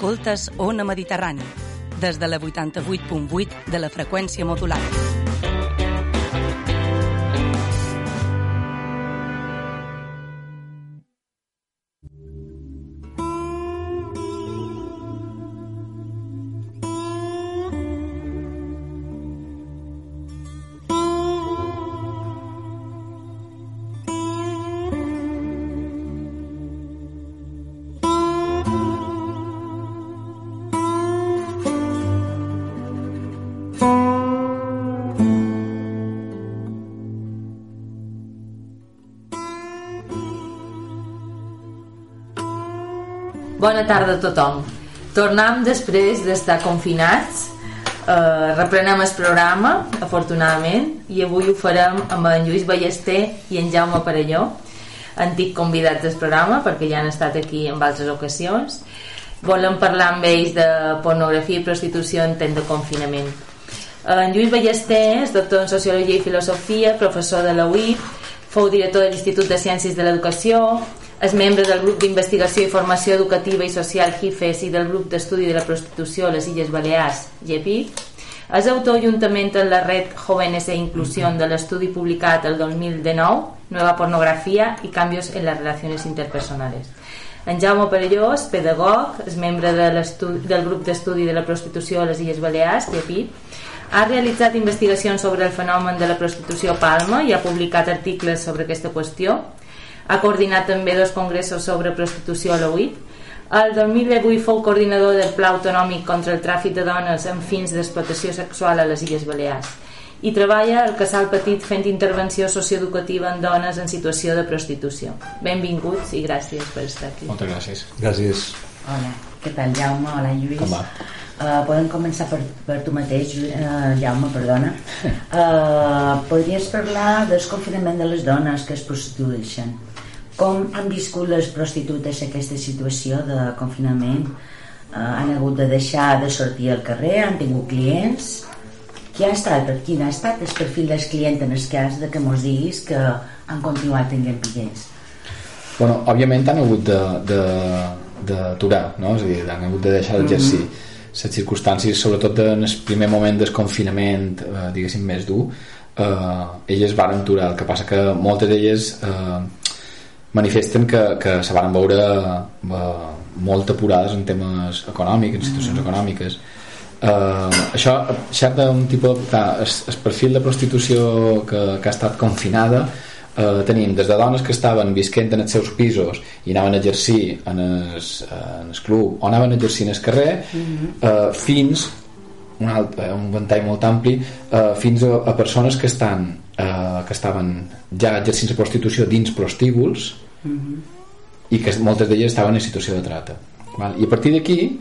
Escoltes Ona Mediterrani, des de la 88.8 de la freqüència modulada. Bona tarda a tothom. Tornem després d'estar confinats. Eh, reprenem el programa, afortunadament, i avui ho farem amb en Lluís Ballester i en Jaume Parelló, antic convidats del programa, perquè ja han estat aquí en altres ocasions. Volem parlar amb ells de pornografia i prostitució en temps de confinament. En Lluís Ballester és doctor en Sociologia i Filosofia, professor de la UIP, fou director de l'Institut de Ciències de l'Educació, és membre del grup d'investigació i formació educativa i social GIFES i del grup d'estudi de la prostitució a les Illes Balears, GEPIC. És autor juntament amb la red Jóvenes e Inclusión de l'estudi publicat el 2019, Nueva pornografia i canvios en les relacions interpersonales. En Jaume Perelló és pedagog, és membre de del grup d'estudi de la prostitució a les Illes Balears, GEPIC, ha realitzat investigacions sobre el fenomen de la prostitució a Palma i ha publicat articles sobre aquesta qüestió ha coordinat també dos congressos sobre prostitució a l'UIT. El 2018 fou coordinador del Pla Autonòmic contra el tràfic de dones amb fins d'explotació sexual a les Illes Balears i treballa al Casal Petit fent intervenció socioeducativa en dones en situació de prostitució. Benvinguts i gràcies per estar aquí. Moltes gràcies. Gràcies. Hola, què tal Jaume? Hola Lluís. Com va? Uh, podem començar per, per tu mateix, uh, Jaume, perdona. Uh, podries parlar del confinament de les dones que es prostitueixen? Com han viscut les prostitutes aquesta situació de confinament? Uh, han hagut de deixar de sortir al carrer? Han tingut clients? Qui ha estat, quin ha estat el perfil dels clients en el cas de que mos diguis que han continuat tenint clients? Bueno, òbviament han hagut d'aturar, no? És a dir, han hagut de deixar d'exercir. Mm -hmm. Les circumstàncies, sobretot en el primer moment del confinament, eh, diguéssim, més dur, eh, elles van aturar. El que passa que moltes d'elles eh, manifesten que, que se van veure eh, molt apurades en temes econòmics, en situacions mm. econòmiques eh, això, cert d'un tipus de, clar, el, el perfil de prostitució que, que ha estat confinada eh, tenim des de dones que estaven visquent en els seus pisos i anaven a exercir en el, en el club o anaven a exercir en el carrer mm-hmm. eh, fins un, altre, un ventall molt ampli eh, fins a, a persones que estan eh, que estaven ja exercint la prostitució dins prostíbuls mm -hmm. i que moltes d'elles estaven en situació de trata val? i a partir d'aquí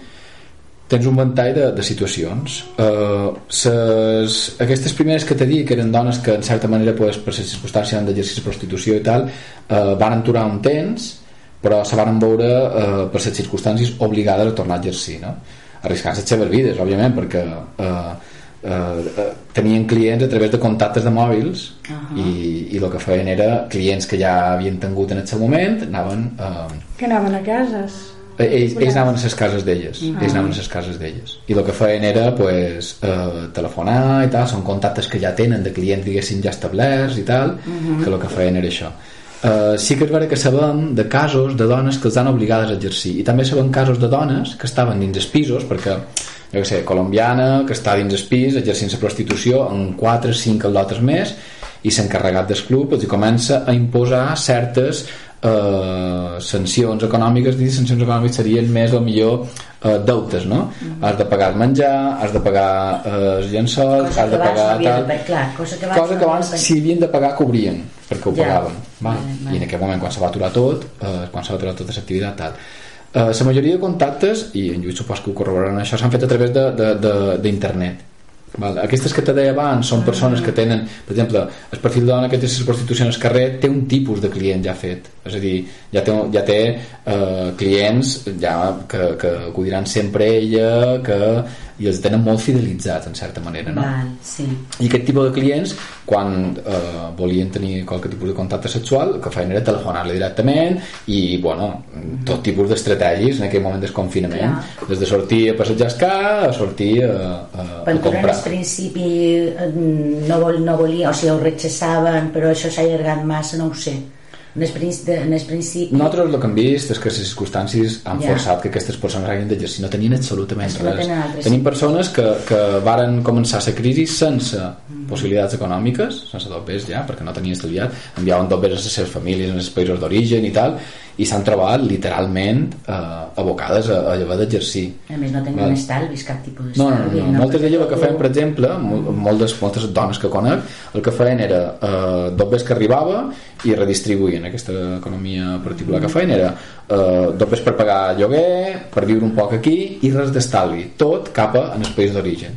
tens un ventall de, de situacions uh, ses, aquestes primeres que t'he dit que eren dones que en certa manera pues, per les circumstàncies han d'exercir prostitució i tal uh, van aturar un temps però se van veure uh, per les circumstàncies obligades a tornar a exercir no? arriscant les seves vides òbviament perquè uh, uh, tenien clients a través de contactes de mòbils uh -huh. i, i el que feien era clients que ja havien tingut en el seu moment anaven uh, que anaven a cases ells, ells anaven a les cases d'elles ah. ells anaven a les cases d'elles i el que feien era pues, eh, telefonar i tal, són contactes que ja tenen de clients diguéssim ja establerts i tal uh -huh. que el que feien era això Uh, sí que és vera que sabem de casos de dones que els han obligades a exercir i també sabem casos de dones que estaven dins els pisos perquè jo sé, colombiana que està dins el pis exercint la prostitució en 4 o 5 altres més i s'ha encarregat del club els comença a imposar certes eh, sancions econòmiques i sancions econòmiques serien més o millor eh, deutes no? Mm -hmm. has de pagar el menjar has de pagar eh, els llençols cosa has de pagar tal de, clar, cosa que abans, cosa que abans si havien de pagar cobrien perquè ho ja. pagaven va? Vale, vale. i en aquell moment quan se va aturar tot eh, quan se va aturar tota l'activitat tal Uh, la majoria de contactes, i en Lluís supos que ho corroboraran això, s'han fet a través d'internet. Val. Aquestes que te deia abans són persones que tenen, per exemple, el perfil de dona que té les prostitucions al carrer té un tipus de client ja fet, és a dir, ja té, ja té uh, clients ja que, que acudiran sempre a ella, que i els tenen molt fidelitzats en certa manera no? Val, sí. i aquest tipus de clients quan eh, volien tenir qualque tipus de contacte sexual el que feien era telefonar-li directament i bueno, tot tipus d'estratègies en aquell moment del confinament Clar. des de sortir a passejar ca a sortir a, a, a comprar el principi eh, no, vol, no volia, o sigui, ho rechaçaven, però això s'ha allargat massa, no ho sé. En el, principi, en el principi... Nosaltres el que hem vist és que les circumstàncies han Ja. forçat que aquestes persones hagin d'exercir. No tenien absolutament res. Tenim persones que, que varen començar la crisi sense possibilitats econòmiques, sense dobbers ja, perquè no tenien estalviat, enviaven dobbers a les seves famílies en els països d'origen i tal, i s'han trobat literalment eh, abocades a, a haver d'exercir. A més, no Val. tenien estalvis, cap tipus No, no, no, d'estalvi. no. moltes d'elles el que feien, per exemple, mol- moltes, moltes dones que conec, el que feien era eh, dobbers que arribava i redistribuïen aquesta economia particular que feien era eh, dobbers per pagar lloguer, per viure un poc aquí i res d'estalvi, tot cap a en el país d'origen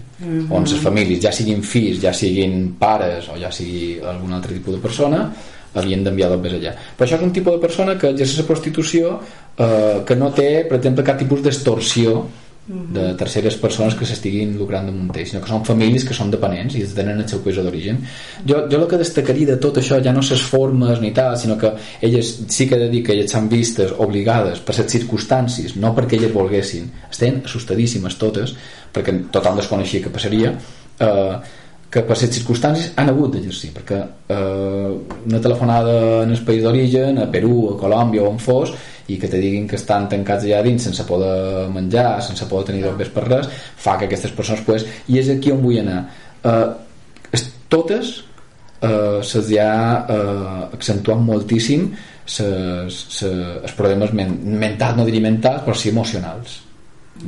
on les famílies, ja siguin fills, ja siguin pares o ja sigui algun altre tipus de persona havien d'enviar dobbers allà. Però això és un tipus de persona que exerceix la prostitució eh, que no té, per exemple, cap tipus d'extorsió de terceres persones que s'estiguin lucrant de Montell, sinó que són famílies que són dependents i tenen el seu país d'origen. Jo, jo el que destacaria de tot això ja no ses formes ni tal, sinó que elles sí que he de dir que elles s'han vistes obligades per les circumstàncies, no perquè elles volguessin. Estan assustadíssimes totes, perquè tothom desconeixia que passaria, eh, que per les circumstàncies han hagut d'exercir perquè eh, una telefonada en el país d'origen, a Perú, a Colòmbia o on fos i que te diguin que estan tancats allà dins sense poder menjar, sense poder tenir dobbers per res fa que aquestes persones pues, i és aquí on vull anar. Eh, es, totes eh, se'ls ha eh, accentuat moltíssim ses, ses, els problemes men mentals, no diria mentals però sí emocionals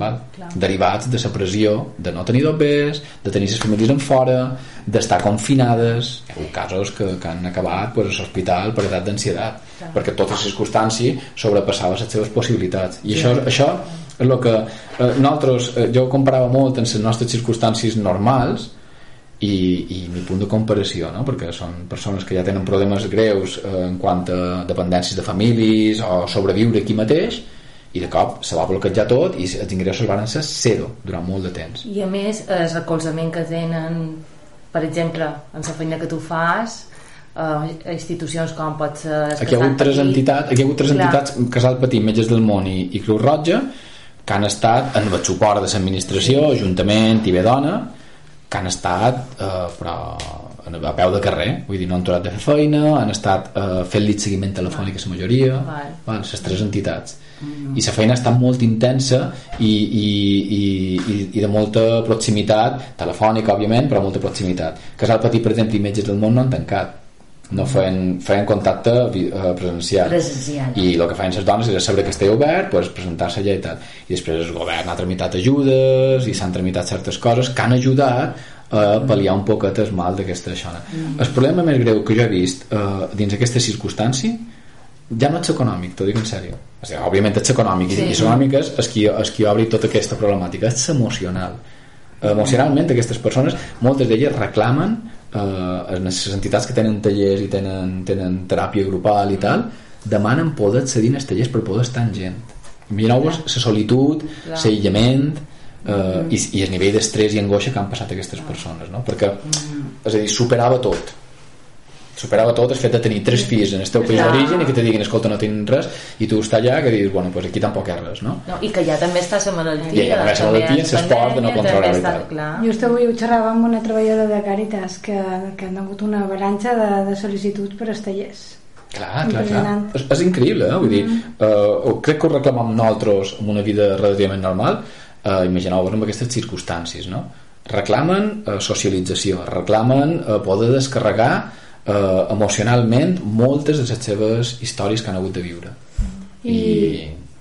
val? derivats de la pressió de no tenir dobbers, de tenir les famílies en fora, d'estar confinades. Hi ha casos que, que han acabat pues, a l'hospital per edat d'ansietat perquè totes les circumstàncies sobrepassaven les seves possibilitats. I això, això és el que eh, nosaltres, eh, jo ho comparava molt en les nostres circumstàncies normals i, i mi punt de comparació no? perquè són persones que ja tenen problemes greus eh, en quant a dependències de famílies o sobreviure aquí mateix i de cop se va bloquejar tot i els ingressos van ser zero durant molt de temps I a més, el recolzament que tenen, per exemple, en la feina que tu fas, eh, institucions com pot ser... aquí hi ha hagut tres Petit. entitats, aquí hi ha hagut tres Clar. entitats Casal Petit, Metges del Món i, i Creu Roja que han estat en el suport de l'administració, Ajuntament i Bedona que han estat eh, però a peu de carrer vull dir, no han aturat de fer feina han estat eh, fent-li seguiment telefònic a la majoria Val. val, les tres entitats i la feina estat molt intensa i, i, i, i, de molta proximitat telefònica òbviament però molta proximitat. Casal Petit per exemple i Metges del Món no han tancat. No feien, feien contacte eh, presencial. Presencial. i el que feien les dones era saber que estava obert pues, presentar-se allà i tal. I després el govern ha tramitat ajudes i s'han tramitat certes coses que han ajudat a pal·liar un poquet el mal d'aquesta xona. Mm. el problema més greu que jo he vist eh, dins aquesta circumstància ja no és econòmic, t'ho dic en sèrio. O sigui, òbviament és econòmic sí. I econòmic és, és, qui, és qui obri tota aquesta problemàtica. És emocional. Emocionalment aquestes persones moltes d'elles reclamen eh, les entitats que tenen tallers i tenen, tenen teràpia grupal i tal demanen poder accedir als tallers per poder estar amb gent. Imagineu-vos la solitud l'aïllament eh, i, i el nivell d'estrès i angoixa que han passat aquestes persones no? perquè és a dir, superava tot superava tot el fet de tenir tres fills en el teu país d'origen i que te diguin escolta no tinc res i tu estàs allà que dius bueno pues aquí tampoc hi res no? No, I que ja també està la malaltia. I ja també la malaltia, també s'esport de no controlar també i tal. Just avui ho xerrava amb una treballadora de Càritas que, que han hagut una avalanxa de, de sol·licituds per als tallers. Clar, clar, clar. És, és increïble, eh? Vull dir, eh, crec que ho reclamem nosaltres en una vida relativament normal, eh, imagineu-vos amb aquestes circumstàncies, no? Reclamen eh, socialització, reclamen eh, poder descarregar eh, emocionalment moltes de les seves històries que han hagut de viure. I,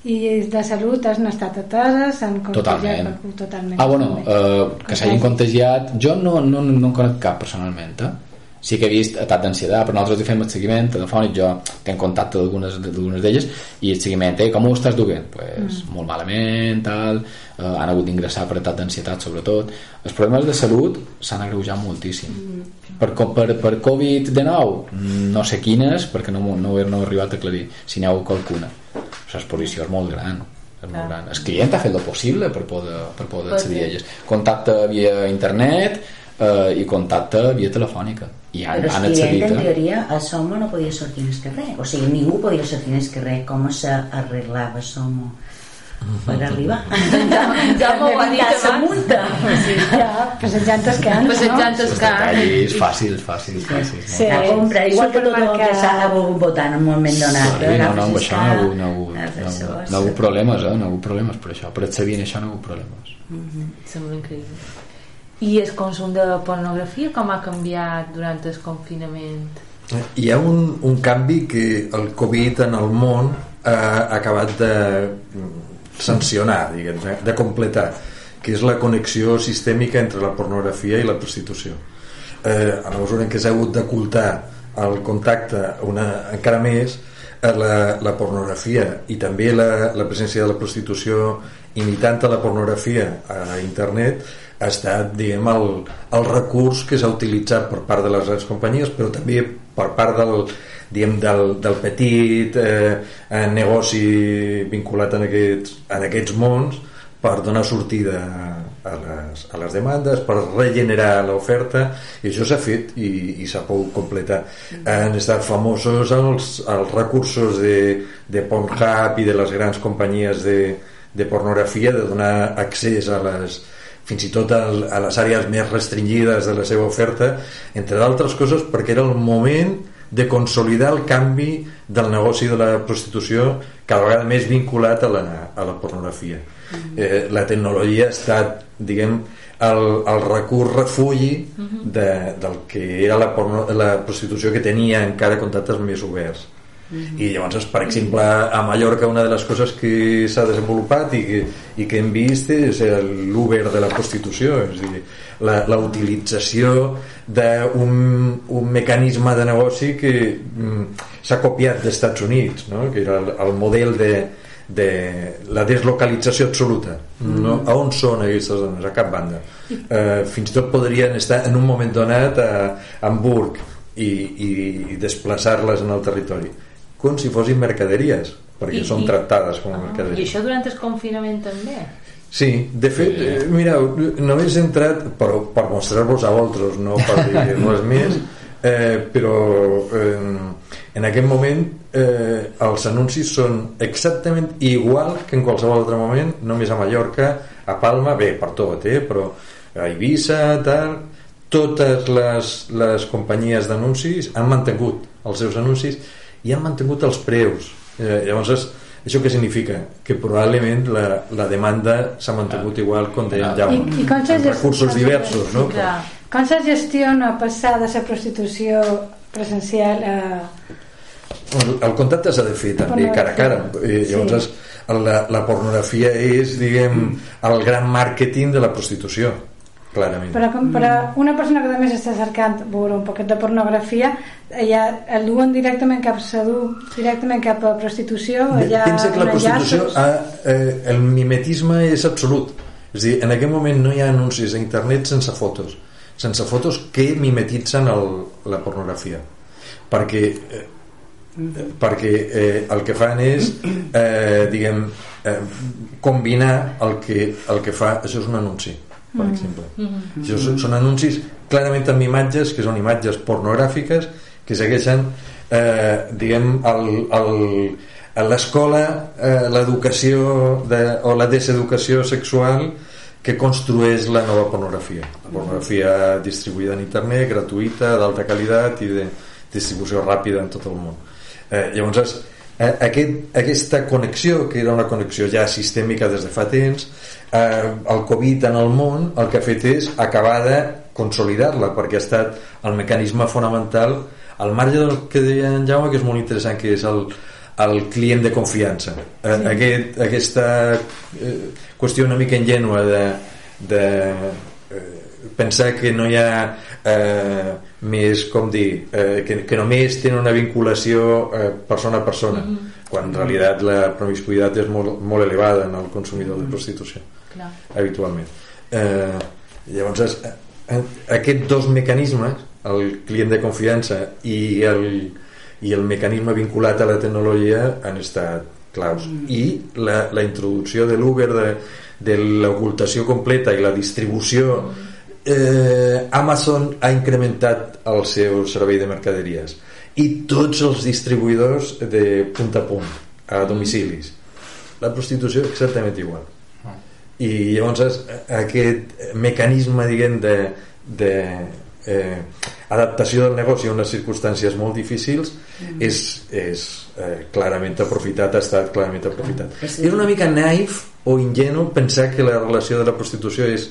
i de salut han estat ateses, s'han contagiat Totalment. totalment. Ah, bueno, eh, que s'hagin contagiat... Jo no, no, no en conec cap personalment, eh? Sí que he vist atac d'ansietat, però nosaltres hi fem el seguiment telefònic, jo tenc contacte d'algunes d'elles i el seguiment, eh, com ho estàs duent? Pues, mm. molt malament, tal, eh, han hagut d'ingressar per atac d'ansietat sobretot. Els problemes de salut s'han agreujat moltíssim. Mm. Per, per, per Covid-19, no sé quines, perquè no, no, he, no he arribat a aclarir si n'hi ha hagut qualcuna. L'exposició és molt gran és molt gran. El client ha fet el possible per poder, per poder accedir a elles. Contacte via internet eh, i contacte via telefònica. I han, Però han accedit en a... teoria, a Somo no podia sortir en el carrer. O sigui, ningú podia sortir en el carrer. Com s'arreglava Somo per arribar? Ja m'ho ha dit abans. multa. Ja, passejant els cans, Passejant no? els Els cans. detalls fàcils, fàcils, fàcils. Sí. La compra, igual que tot el que s'ha volgut votar en un moment donat. Sí, no, no, amb això no hi ha hagut, no hi ha hagut, no no problemes, eh? No hi ha hagut problemes per això. Per accedir a això no hi ha hagut problemes. Sembla increïble. I el consum de pornografia com ha canviat durant el confinament? Hi ha un, un canvi que el Covid en el món ha acabat de sancionar, diguem, de, completar, que és la connexió sistèmica entre la pornografia i la prostitució. Eh, a la mesura en què s'ha hagut d'ocultar el contacte una, encara més, eh, la, la pornografia i també la, la presència de la prostitució imitant a la pornografia a internet ha estat diguem, el, el recurs que s'ha utilitzat per part de les grans companyies però també per part del, diguem, del, del petit eh, eh, negoci vinculat en aquests, en aquests mons per donar sortida a les, a les demandes, per regenerar l'oferta i això s'ha fet i, i s'ha pogut completar. Han estat famosos els, els recursos de, de Pornhub i de les grans companyies de, de pornografia de donar accés a les fins i tot a, les àrees més restringides de la seva oferta, entre d'altres coses perquè era el moment de consolidar el canvi del negoci de la prostitució cada vegada més vinculat a la, a la pornografia. Eh, la tecnologia ha estat, diguem, el, el recurs refugi de, del que era la, porno, la prostitució que tenia encara contactes més oberts. I llavors per exemple a Mallorca una de les coses que s'ha desenvolupat i que, i que hem vist és l'Uber de la prostitució és a dir, la, la utilització d'un un mecanisme de negoci que mm, s'ha copiat dels Estats Units no? que era el, el model de, de la deslocalització absoluta no? a on són aquestes dones? a cap banda eh, fins i tot podrien estar en un moment donat a Hamburg i, i, i desplaçar-les en el territori com si fossin mercaderies perquè I- són i- tractades com a Ah, I mercaderies això durant el confinament també? Sí, de fet, eh, mireu, només he entrat per, per mostrar-vos a vosaltres, no per dir res més, eh, però eh, en aquest moment eh, els anuncis són exactament igual que en qualsevol altre moment, només a Mallorca, a Palma, bé, per tot, eh, però a Eivissa, tal, totes les, les companyies d'anuncis han mantingut els seus anuncis i han mantingut els preus. Eh, llavors, és, això què significa? Que probablement la, la demanda s'ha mantingut igual com deien ja, I- i com amb recursos diversos, no? Clar. Com se gestiona passar de la prostitució presencial a... El, el contacte s'ha de fer també cara a cara. Eh, llavors, la, la pornografia és, diguem, el gran màrqueting de la prostitució, clarament. Però com per a una persona que també s'està cercant veure un poquet de pornografia, ja el duen directament cap a directament cap a prostitució, allà Pensa que la prostitució, enllaços. ha, eh, el mimetisme és absolut. És a dir, en aquest moment no hi ha anuncis a internet sense fotos. Sense fotos que mimetitzen el, la pornografia. Perquè, eh, perquè eh, el que fan és, eh, diguem, eh, combinar el que, el que fa... Això és un anunci, per exemple. Això són, són anuncis clarament amb imatges, que són imatges pornogràfiques, que segueixen, eh, diguem, el, el, a l'escola eh, l'educació de- o la deseducació sexual que construeix la nova pornografia. La pornografia distribuïda en internet gratuïta, d'alta qualitat i de distribució ràpida en tot el món. Eh, llavors aquest, aquesta connexió que era una connexió ja sistèmica des de fa temps eh, el Covid en el món el que ha fet és acabar de consolidar-la perquè ha estat el mecanisme fonamental al marge del que deia en Jaume que és molt interessant que és el, el client de confiança. Eh, aquest, aquesta eh, qüestió una mica ingènua de, de eh, pensar que no hi ha eh, més, com dir eh, que, que només tenen una vinculació eh, persona a persona quan en realitat la promiscuïtat és molt, molt elevada en el consumidor de prostitució Clar. habitualment. Eh, llavors eh, aquests dos mecanismes el client de confiança i el, i el mecanisme vinculat a la tecnologia han estat claus. Mm. i la, la introducció de l'Uber de, de l'ocultació completa i la distribució eh, Amazon ha incrementat el seu servei de mercaderies i tots els distribuïdors de punt a punt a domicilis la prostitució exactament igual i llavors aquest mecanisme diguem de, de eh, adaptació del negoci a unes circumstàncies molt difícils mm. és, és eh, clarament aprofitat, ha estat clarament aprofitat. Mm. És una mica naif o ingenu pensar que la relació de la prostitució és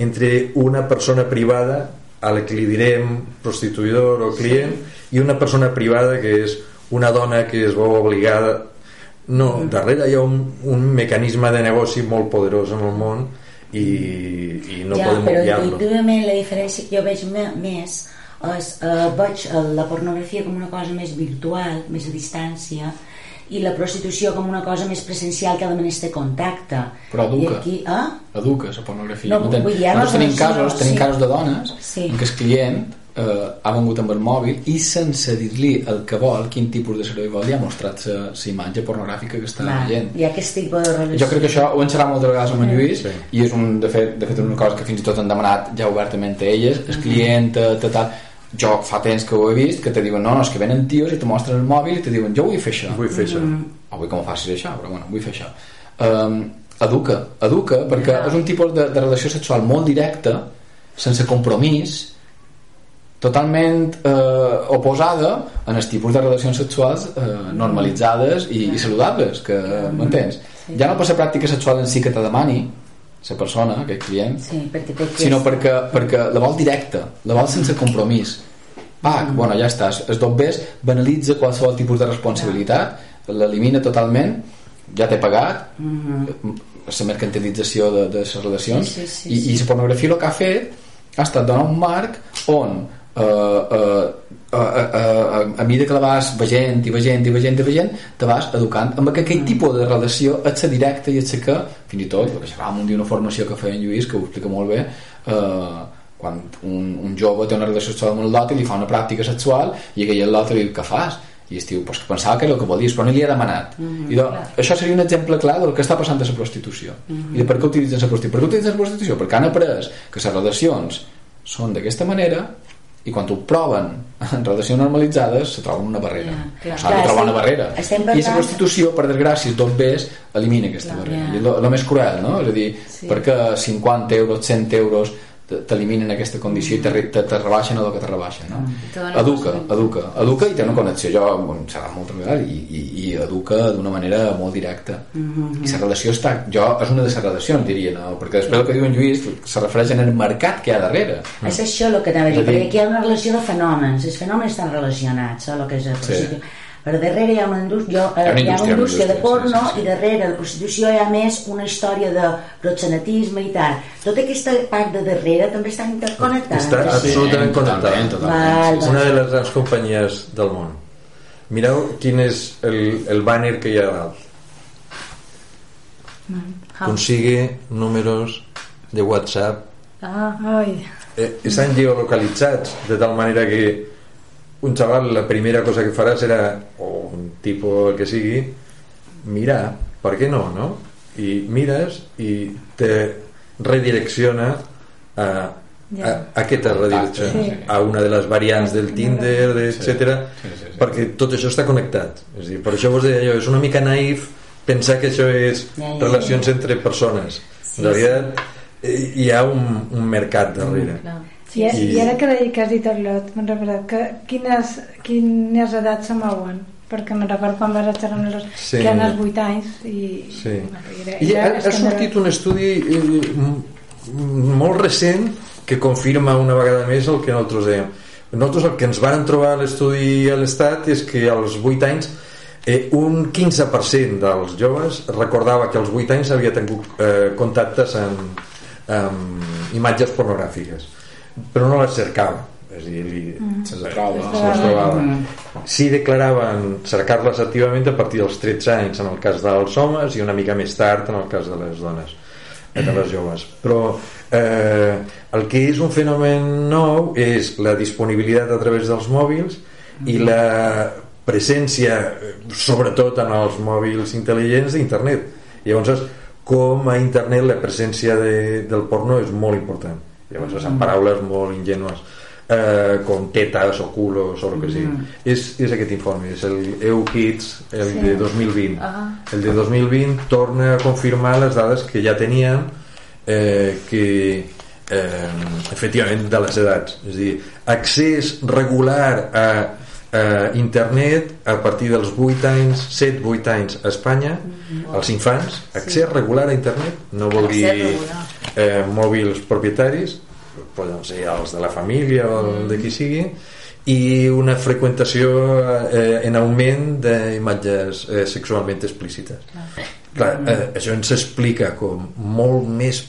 entre una persona privada a la que li direm prostituïdor o client sí. i una persona privada que és una dona que es veu obligada no, mm. darrere hi ha un, un mecanisme de negoci molt poderós en el món i, i no ja, podem obviar-lo. Però la diferència que jo veig més és, eh, veig la pornografia com una cosa més virtual, més a distància, i la prostitució com una cosa més presencial que almenys té contacte. Però educa, I aquí, eh? educa la pornografia. No, vull dir, nosaltres tenim casos, tenim sí. casos de dones sí. en què el client eh, ha vengut amb el mòbil i sense dir-li el que vol, quin tipus de servei vol li ha mostrat la imatge pornogràfica que està Va, veient. I aquest tipus de relació. Jo crec que això ho en serà moltes vegades amb en Lluís sí. i és un, de fet, de fet una cosa que fins i tot han demanat ja obertament a elles el client, tal, tal jo fa temps que ho he vist que te diuen no, no, és que venen tios i te mostren el mòbil i te diuen jo vull fer això vull fer això mm. o vull que m'ho facis això però bueno, vull fer això um, educa, educa perquè yeah. és un tipus de, de relació sexual molt directa sense compromís totalment eh, oposada en els tipus de relacions sexuals eh, normalitzades i, i saludables que m'entens? Sí. ja no passa pràctica sexual en si que te demani la persona, aquest client sí, perquè sinó perquè, perquè la vol directa la vol sense compromís va, mm. bueno, ja està, es dobbés banalitza qualsevol tipus de responsabilitat l'elimina totalment ja t'he pagat mm -hmm. la mercantilització de, de les relacions sí, sí, sí, i, sí. i la pornografia el que ha fet ha estat donar un marc on eh, eh, a, a, a, a mesura que la vas veient i veient i veient i veient te vas educant amb aquell mm. tipus de relació et la directa i et que fins i tot perquè xerràvem un dia una formació que feia en Lluís que ho explica molt bé eh, quan un, un jove té una relació sexual amb un lot i li fa una pràctica sexual i aquell lot li diu què fas? i es diu, pues que pensava que era el que volies però no li ha demanat mm -hmm, I doncs, això seria un exemple clar del que està passant a la prostitució mm -hmm. i de per què utilitzen la prostitució per què utilitzen la prostitució? perquè han après que les relacions són d'aquesta manera i quan ho proven en relacions normalitzades se troben una barrera ja, s'ha de trobar una barrera i la prostitució per desgràcia dos bes elimina aquesta clar, barrera ja. i el més cruel no? és a dir, sí. perquè 50 euros 100 euros t'eliminen aquesta condició i te, te, te rebaixen el que te rebaixen no? Mm. educa, educa, educa i té una connexió jo bueno, serà molt real i, i, i educa d'una manera molt directa mm -hmm. i la relació està jo, és una de les relacions diria no? perquè després el que diu en Lluís se refereix en el mercat que hi ha darrere mm. és això el que anava a dir, perquè aquí hi ha una relació de fenòmens els fenòmens estan relacionats el que és el sí però darrere hi ha una indústria, jo, hi ha una indústria, una indústria de porno sí, sí, sí. i darrere de la prostitució hi ha més una història de proxenetisme i tal. Tota aquesta part de darrere també està interconnectada. Està absolutament connectada. val, una de les grans companyies del món. Mireu quin és el, el banner que hi ha dalt. Consigue números de whatsapp. Ah, oi. Eh, estan geolocalitzats de tal manera que un xaval la primera cosa que farà serà o un tipus el que sigui mirar, per què no, no? i mires i te redirecciona a, a, a què te redirecciona? Sí. a una de les variants del Tinder etc sí. sí, sí, sí. perquè tot això està connectat. És dir, per això vos deia jo, és una mica naïf pensar que això és relacions entre persones. En realitat eh, hi ha un, un mercat darrere. Mm, i, I, I ara que, que has dit el lot, me'n recordat que quines, quines edats se mouen? perquè me'n recordo quan vas xerrar amb les sí. que eren els 8 anys i, sí. i, i ha, ha sortit un estudi eh, molt recent que confirma una vegada més el que nosaltres dèiem nosaltres el que ens van trobar a l'estudi a l'Estat és que als 8 anys eh, un 15% dels joves recordava que als 8 anys havia tingut eh, contactes amb, amb imatges pornogràfiques però no les cercava és dir, li, mm. se les trobava, se les trobava. Mm. sí declaraven cercar-les activament a partir dels 13 anys en el cas dels homes i una mica més tard en el cas de les dones eh, de les joves però eh, el que és un fenomen nou és la disponibilitat a través dels mòbils i la presència sobretot en els mòbils intel·ligents d'internet llavors com a internet la presència de, del porno és molt important llavors en paraules molt ingenues eh, com tetas o culos o el que sigui és, és aquest informe, és el EU Kids el Sí. de 2020 Ah. el de 2020 torna a confirmar les dades que ja teníem eh, que eh, efectivament de les edats és a dir, accés regular a, a internet a partir dels 8 anys 7-8 anys a Espanya als infants, accés regular a internet no vol dir. Eh, mòbils propietaris poden ser els de la família o el de qui sigui i una freqüentació eh, en augment d'imatges eh, sexualment explícites. Clar, eh, això ens explica com molt més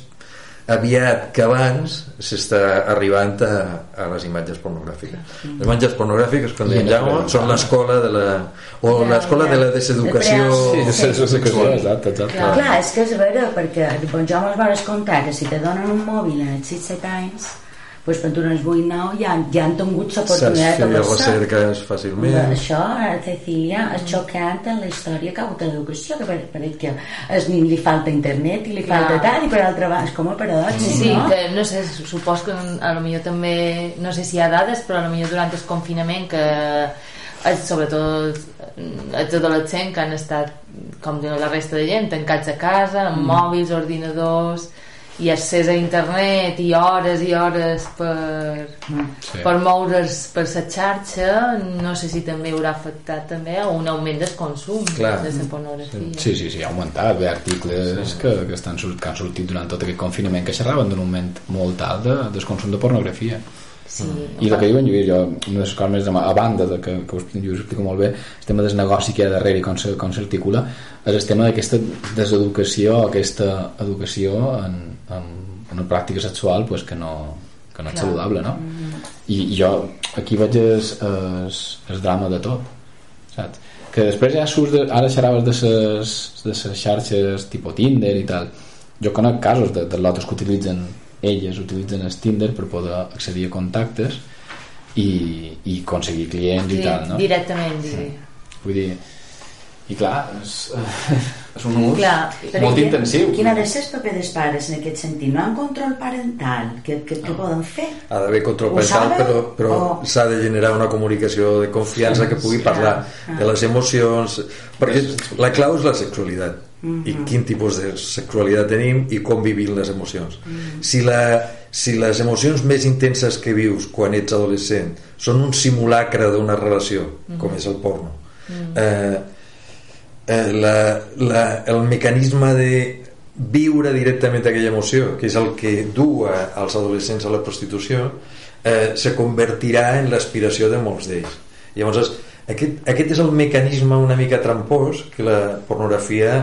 aviat que abans s'està arribant a, a les imatges pornogràfiques les imatges pornogràfiques com deia Jaume són l'escola de la o Ja, l'escola ja. de la deseducació De Sí, és, exacte, exacte. Clar. Clar, és que és vera, perquè bon, jo me'ls vaig contar que si te donen un mòbil en els 6-7 anys, doncs quan tu n'has 8-9 ja, ja han tingut saps l'oportunitat fer de passar. recerques fàcilment Això, eh, Cecilia, és xocant en la història que ha hagut d'educació, que per- perquè al nin li falta internet i li Clar. falta tal, i per altra banda, és com a paradòxic, Sí, no? que no sé, supos que a lo millor també, no sé si hi ha dades, però a lo millor durant el confinament que eh, sobretot eh, els adolescents que han estat com la resta de gent tancats a casa, amb mòbils, ordinadors i accés a internet i hores i hores per, Sí. per moure's per la xarxa no sé si també haurà afectat també a un augment del consum Clar. de la pornografia Sí, sí, sí, ha augmentat. Ve articles que, que, estan, que han sortit durant tot aquest confinament que xerraven d'un augment molt alt de, del consum de pornografia. sí, I el que diu en Lluís, jo, una de les coses més, a banda de que, que us, Lluís explica molt bé, el tema del negoci que hi ha darrere i com s'articula, és el tema d'aquesta deseducació, aquesta educació en, en una pràctica sexual pues, que no, que no és Clar. saludable, no? I, i jo aquí veig el, el, el drama de tot, saps? Que després ja surts, de, ara xerraves de ses, de ses xarxes tipus Tinder i tal, jo conec casos de, de lotes que utilitzen elles utilitzen el Tinder per poder accedir a contactes i, i aconseguir clients i Sí, tal, no? directament diria. Vull dir, i clar, és, és un ús Clar, Però molt quin- intensiu. Quin ha de ser el paper dels pares en aquest sentit? No hi ha un control parental? Què, què, què poden fer? ha d'haver control parental però, però O- s'ha de generar una comunicació de confiança que pugui parlar Ah. de les emocions perquè la clau és la sexualitat i quin tipus de sexualitat tenim i com vivim les emocions si, la, si les emocions més intenses que vius quan ets adolescent són un simulacre d'una relació com és el porno eh, eh, la, la, el mecanisme de viure directament aquella emoció que és el que du als adolescents a la prostitució eh, se convertirà en l'aspiració de molts d'ells llavors aquest, aquest és el mecanisme una mica trampós que la pornografia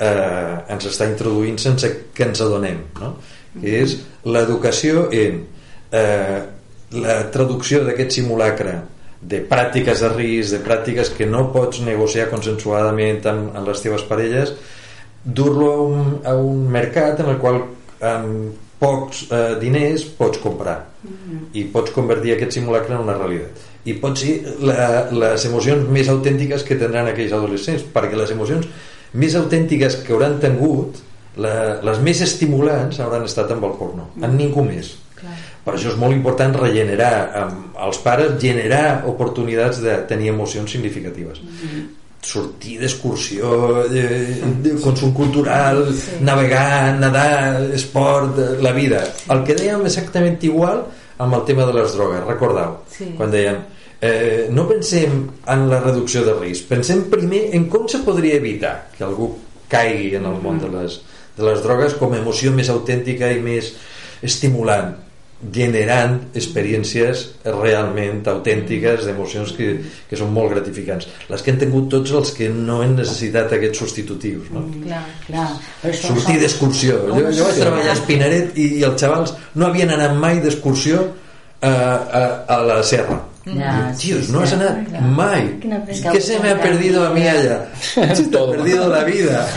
eh, ens està introduint sense que ens adonem no? que és l'educació en eh, la traducció d'aquest simulacre de pràctiques de risc, de pràctiques que no pots negociar consensuadament amb, amb les teves parelles, dur-lo a, un, a un mercat en el qual amb pocs eh, diners pots comprar. I pots convertir aquest simulacre en una realitat. I pot ser la, les emocions més autèntiques que tindran aquells adolescents perquè les emocions més autèntiques que hauran tingut la, les més estimulants hauran estat amb el porno. Amb ningú més. Per això és molt important regenerar amb els pares, generar oportunitats de tenir emocions significatives. Sortir d'excursió de, de consum cultural navegar, nedar, esport la vida, el que dèiem exactament igual amb el tema de les drogues recordeu, Sí. quan dèiem eh, no pensem en la reducció de risc pensem primer en com se podria evitar que algú caigui en el món de les, de les drogues com a emoció més autèntica i més estimulant generant experiències realment autèntiques d'emocions que, que són molt gratificants les que han tingut tots els que no han necessitat aquests substitutius no? Clar. Clar, però això sortir són- d'excursió jo, jo vaig treballar a Espinaret i, i els xavals no havien anat mai d'excursió a, a, a la serra Ya, Tíos, sí, no has sí. anat mai. Es que ¿Qué se me ha perdido a mí allá? Se te ha perdido la vida.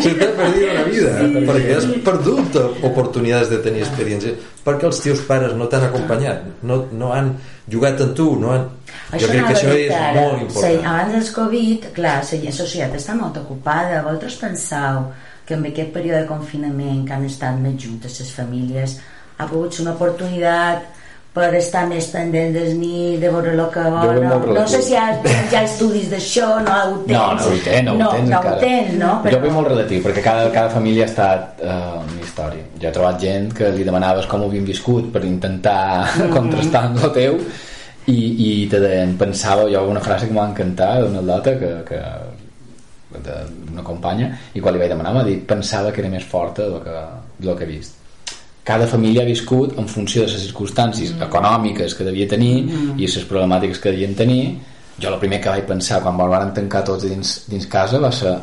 Se t'ha perdido la vida. Perquè has perdut oportunitats de tenir experiència perquè els teus pares no t'han acompanyat. No, no han jugat amb tu no han... jo crec que això és molt important. Sí, abans del Covid, clar, la societat està molt ocupada. Vosaltres penseu que en aquest període de confinament que han estat més juntes les famílies ha pogut ser una oportunitat per estar més pendent del nit, de veure el que volen. molt No sé si hi ha, hi ha estudis d'això, no ho tens. No, no ho té, no, no, ho tens no ho tens, no? Jo ho veig molt relatiu, perquè cada, cada família ha estat uh, una història. Jo he trobat gent que li demanaves com ho havien viscut per intentar contrastar amb el teu i, i te deien, pensava, jo una frase que m'ha encantat d'una data que, que d'una companya i quan li vaig demanar m'ha dit pensava que era més forta del que, del que he vist cada família ha viscut en funció de les circumstàncies mm. econòmiques que devia tenir mm. i les problemàtiques que devien tenir jo el primer que vaig pensar quan me'l van tancar tots dins, dins casa va ser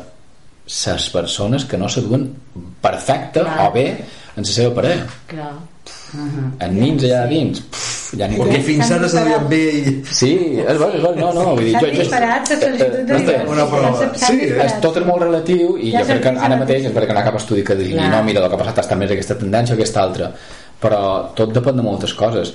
les persones que no s'aduen perfecte Clar. o bé en la seva parella Clar. en nins allà dins pff, ja ni perquè fins ara deien bé i... Sí, és bo, és bo, no, no, vull dir, S'han jo, jo, disparat les sol·licituds de divorci. prova. Sí, és tot és molt relatiu i Ja jo crec que ara mateix és perquè no hi ha cap estudi que digui Clar. no, mira, el que ha passat està més aquesta tendència o aquesta altra però tot depèn de moltes coses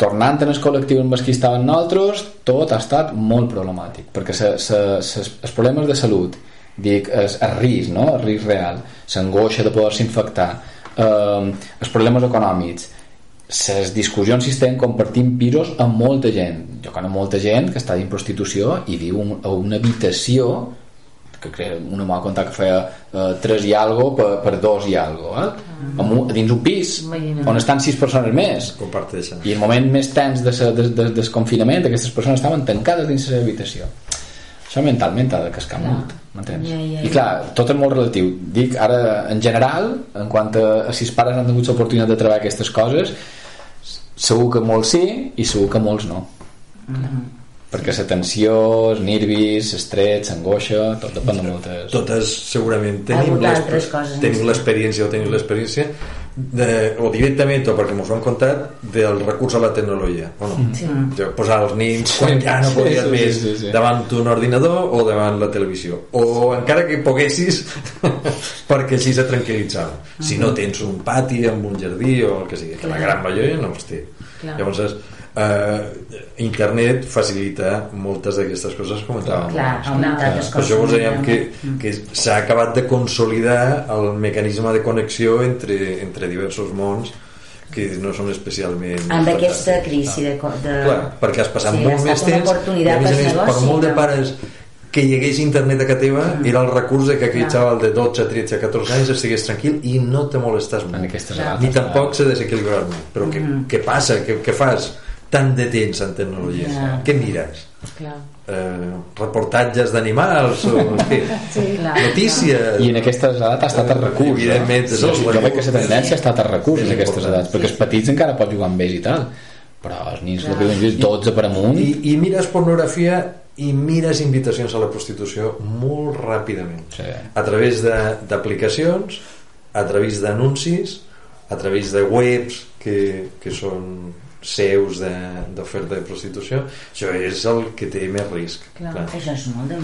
tornant en el col·lectiu amb els que estaven nosaltres tot ha estat molt problemàtic perquè se, se, se, els problemes de salut dic, el, el risc, no? el risc real l'angoixa de poder-se infectar eh, els problemes econòmics les discussions si estem compartint pisos amb molta gent. Jo conec molta gent que està en prostitució i viu un- a una habitació que crec, una m'ha contat que feia eh, 3 i algo per, per 2 i algo eh? amb un, dins un pis Imagina't. on estan 6 persones més. Comparteixen. I el moment més tens de, sa- de, de, desconfinament aquestes persones estaven tancades dins la seva habitació això mentalment ha de cascar molt m'entens? Ja, ja, i ja. clar, tot és molt relatiu. Dic ara en general en quant a, a si els pares han tingut l'oportunitat de treballar aquestes coses segur que molts sí i segur que molts no. Perquè la tensió, els nervis, l'estrès, l'angoixa, tot depèn de moltes... totes segurament tenim tenim l'experiència o tenim l'experiència de, o directament o perquè m'ho han contat del recurs a la tecnologia o no? sí. de posar els nins quan ja no Sí, podies sí, més sí, sí, sí. davant d'un ordinador o davant la televisió o encara que poguessis perquè així se tranquil·litzava si no tens un pati amb un jardí o el que sigui, que la gran majoria no els té Clar. llavors eh, internet facilita moltes d'aquestes coses que comentàvem Clar, el Per això vos dèiem que, Mm. que s'ha acabat de consolidar el mecanisme de connexió entre, entre diversos mons que no són especialment... amb aquesta fantàstics. crisi de, de... Clar, perquè has passat Sí, molt més temps i a més a per més, per negoci, molt de pares que hi hagués internet a casa teva era el recurs de que aquell Clar. xaval de 12, 13, 14 anys estigués tranquil i no te molestes en molt Clar. ni tampoc s'ha desequilibrat molt però què, què passa? Què, què fas tant de temps en tecnologies? Ja. Què mires? Clar. Eh, reportatges d'animals o què? Clar. notícies i en aquestes edats ha estat el recurs Evidentment, no? és el jo veig que la tendència ha estat el recurs en aquestes important. edats perquè els petits encara pots jugar amb ells i tal però els nins el que hem vist 12 per amunt I, i mires pornografia i mires invitacions a la prostitució molt ràpidament Sí. a través de- d'aplicacions a través d'anuncis a través de webs que, que són seus de- d'oferta de, de prostitució això és el que té més risc Clar. Això és molt de,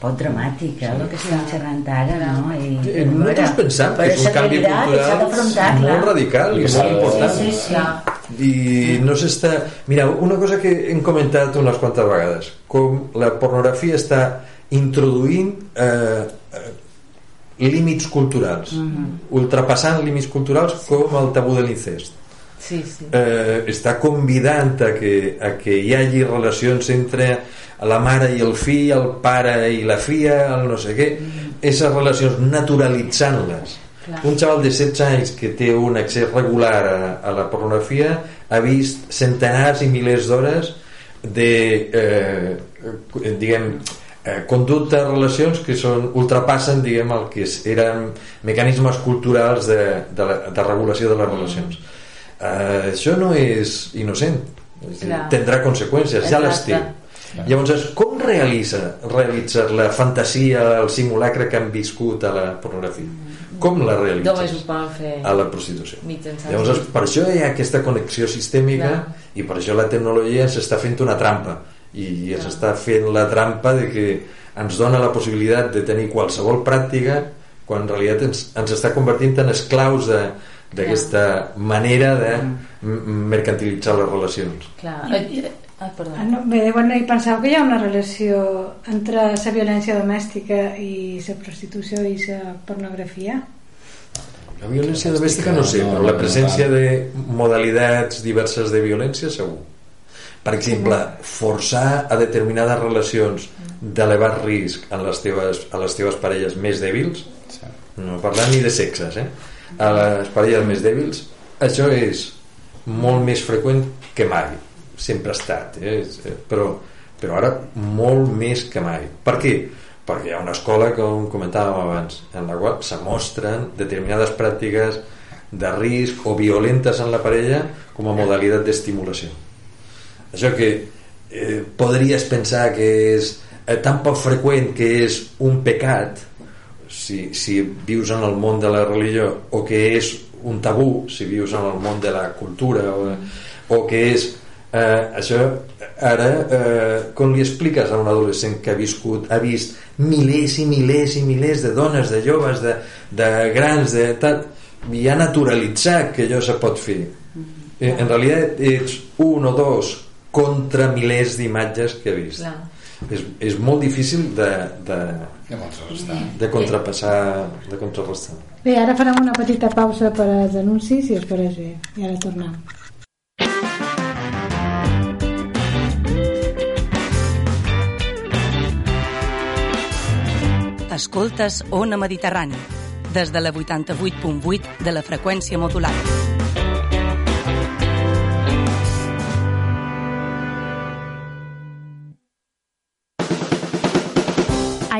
pot dramàtic, eh, el que estem xerrant ara, no? I, Eh, Nosaltres pensam que és un canvi cultural molt clar. radical i molt important Sí, sí, sí. Clar. i no s'està... Mira, una cosa que hem comentat unes quantes vegades com la pornografia està introduint eh, eh, límits culturals ultrapassant límits culturals com el tabú de l'incest Sí, sí. eh, està convidant a que, a que hi hagi relacions entre la mare i el fill, el pare i la filla, el no sé què, aquestes relacions naturalitzant-les. Un xaval de 16 anys que té un accés regular a, a la pornografia ha vist centenars i milers d'hores de eh, diguem eh, conductes, relacions que són ultrapassen diguem el que eren mecanismes culturals de, de, la, de regulació de les relacions eh, això no és innocent. És a dir, Clar. tindrà conseqüències, ja les té. Llavors com realitza realitza la fantasia el simulacre que han viscut a la pornografia? Com la Només ho realitzes poden fer a la prostitució. mitjançant... llavors per això hi ha aquesta connexió sistèmica Clar. i per això la tecnologia s'està fent una trampa. I ens està fent la trampa de que ens dona la possibilitat de tenir qualsevol pràctica quan en realitat ens, ens està convertint en esclaus de- d'aquesta manera de mercantilitzar les relacions Clar. Eh, Ah, perdó. Ah, no, bé, bueno, i penseu que hi ha una relació entre la violència domèstica i la prostitució i la pornografia? La violència domèstica no sé, no, però la presència de modalitats diverses de violència segur. Per exemple, forçar a determinades relacions d'elevat risc en les teves, a les teves parelles més dèbils, no parlant ni de sexes, eh? A les parelles més dèbils, això és molt més freqüent que mai. Sempre ha estat, eh? Eh, però, però ara molt més que mai. Per què? Perquè hi ha una escola, com comentàvem abans, en la qual se mostren determinades pràctiques de risc o violentes en la parella com a modalitat d'estimulació. Això que eh, podries pensar que és eh, tan poc freqüent que és un pecat si, si vius en el món de la religió o que és un tabú si vius en el món de la cultura o, o que és eh, això ara eh, com li expliques a un adolescent que ha viscut ha vist milers i milers i milers de dones, de joves de, de grans, de tal i ha naturalitzat que allò se pot fer? Eh, en realitat ets un o dos contra milers d'imatges que ha vist. Clar. és, és molt difícil de, de, De contrarrestar. de contrapassar de contrarrestar Bé, ara farem una petita pausa per als anuncis, si us pareix bé. I ara tornem. Escoltes Ona Mediterrani, des de la 88.8 de la freqüència modulada.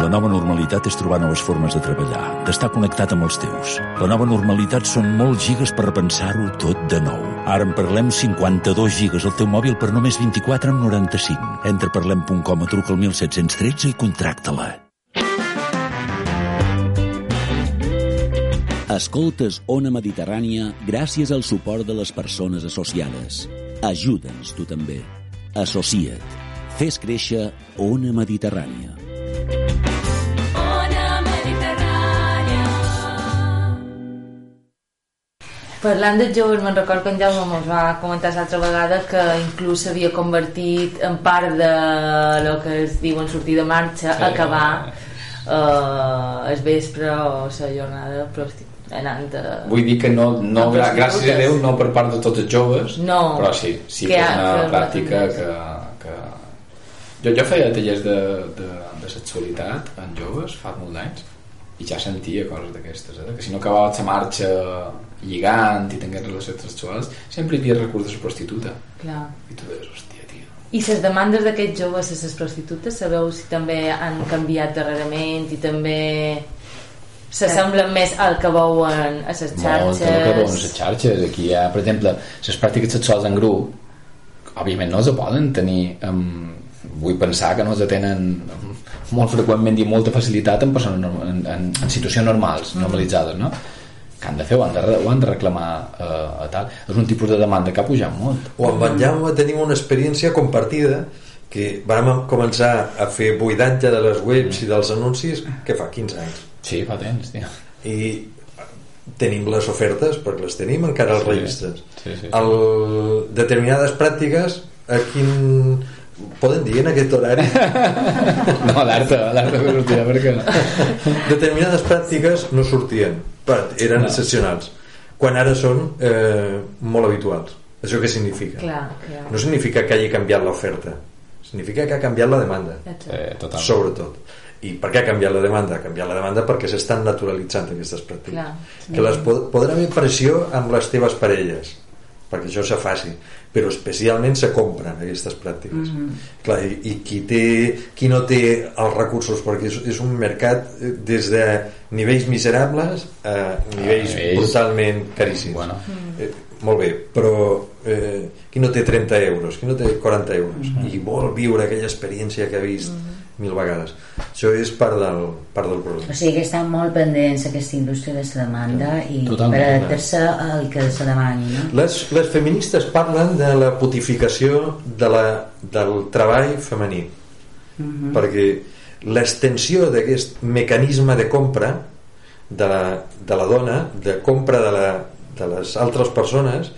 La nova normalitat és trobar noves formes de treballar, d'estar connectat amb els teus. La nova normalitat són molts gigas per repensar-ho tot de nou. Ara en parlem 52 gigas al teu mòbil per només 24,95. Entra a parlem.com o truca al 1713 i contracta-la. Escoltes Ona Mediterrània gràcies al suport de les persones associades. Ajuda'ns tu també. Associa't. Fes créixer Ona Mediterrània. Parlant dels joves, me'n record que en Jaume mos va comentar l'altra vegada que inclús s'havia convertit en part de lo que es diu en sortir de marxa, Sí. acabar eh, el vespre o la jornada prosti- anant a... Vull dir que no, no gra- gràcies a. Déu, no per part de tots els joves, No. però sí, sí Que que, és una pràctica que, que... Jo, jo feia tallers de, de, de sexualitat en joves fa molt d'anys i ja sentia coses d'aquestes, eh? que si no acabava la marxa lligant i tenint relacions sexuals, sempre hi havia recurs de la prostituta. Clar. I tu deies, hòstia, tio. I les demandes d'aquests joves a les prostitutes, sabeu si també han canviat darrerament i també s'assemblen més al que veuen a les Molt, el que veuen a les xarxes? xarxes. Aquí hi ha, per exemple, les pràctiques sexuals en grup, òbviament no se poden tenir amb, vull pensar que no se tenen molt freqüentment i molta facilitat en, persones, en, en, en situacions normals, normalitzades, no? que han de fer, ho han de, ho han de reclamar eh, a tal. És un tipus de demanda que ha pujat molt. o amb en Jaume tenim una experiència compartida que vam començar a fer buidatge de les webs i dels anuncis que fa 15 anys Sí, fa temps, tio. i tenim les ofertes perquè les tenim encara als Sí, registres sí, sí. El, determinades pràctiques a quin poden dir en aquest horari No, alerta, alerta que sortirà perquè... determinades pràctiques no sortien però eren No. excepcionals quan ara són eh, molt habituals això què significa? Clar, clar. no significa que hagi canviat l'oferta significa que ha canviat la demanda Eh, total. sobretot i per què ha canviat la demanda? Ha canviat la demanda perquè s'estan naturalitzant aquestes pràctiques Clar, que les pod podrà haver pressió amb les teves parelles perquè això se faci però especialment se compren aquestes pràctiques. Mhm. Clar, i, i qui, té, qui no té els recursos perquè és, és un mercat eh, des de nivells miserables a nivells nivells- brutalment caríssims. Bueno. eh, molt bé, però eh, qui no té 30 euros, qui no té 40 euros i vol viure aquella experiència que ha vist mil vegades això és part del, part del problema O sigui que estan molt pendents aquesta indústria de la demanda i Totalment. per adaptar-se al que se demani, no? Les, les feministes parlen de la putificació de la, del treball femení Mhm. perquè l'extensió d'aquest mecanisme de compra de la, de la dona, de compra de, la, de les altres persones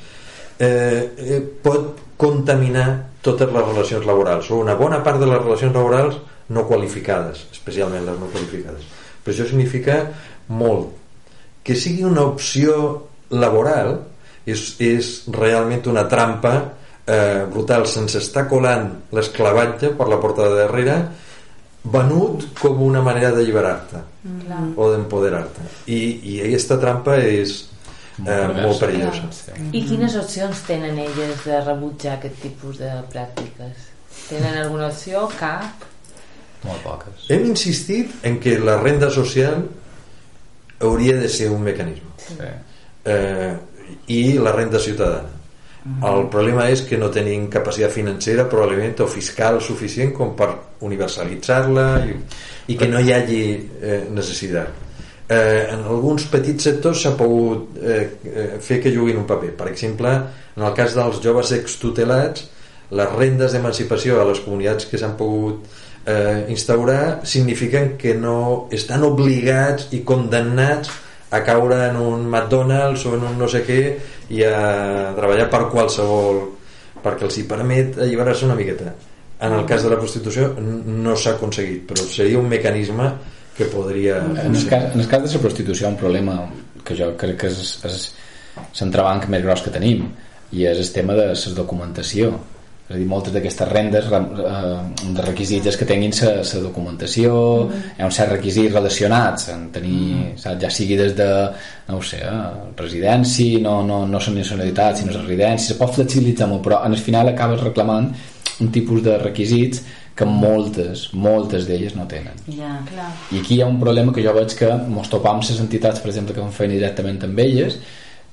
eh, eh, pot contaminar totes les relacions laborals. O una bona part de les relacions laborals no qualificades, especialment les no qualificades. Però això significa molt. Que sigui una opció laboral és, és realment una trampa eh, brutal, se'ns està colant l'esclavatge per la porta de darrere venut com una manera d'alliberar-te Clar. o d'empoderar-te. I, i aquesta trampa és eh, molt perillosa I quines opcions tenen elles de rebutjar aquest tipus de pràctiques? Tenen alguna opció? Cap? molt poques hem insistit en que la renda social hauria de ser un mecanisme sí. eh, i la renda ciutadana el problema és que no tenim capacitat financera probablement o fiscal suficient com per universalitzar-la i, i que no hi hagi eh, necessitat eh, en alguns petits sectors s'ha pogut eh, eh, fer que juguin un paper. Per exemple, en el cas dels joves extutelats les rendes d'emancipació a les comunitats que s'han pogut eh, instaurar signifiquen que no estan obligats i condemnats a caure en un McDonald's o en un no sé què i a treballar per qualsevol perquè els hi permet alliberar-se una miqueta. En el cas de la prostitució no s'ha aconseguit però seria un mecanisme que podria en el, cas, en el cas de la prostitució hi ha un problema que jo crec que és, és l'entrebanc més gros que tenim i és el tema de la documentació. És a dir, moltes d'aquestes rendes eh, de requisits és que tinguin la documentació hi ha uns certs requisits relacionats en tenir, saps, ja sigui des de no ho sé, eh, residència no, no, no són nacionalitats sinó residència, se pot flexibilitzar molt però en el final acabes reclamant un tipus de requisits que moltes, moltes d'elles no tenen Ja. Clar. i aquí hi ha un problema que jo veig que mos topam les entitats per exemple que fan feina directament amb elles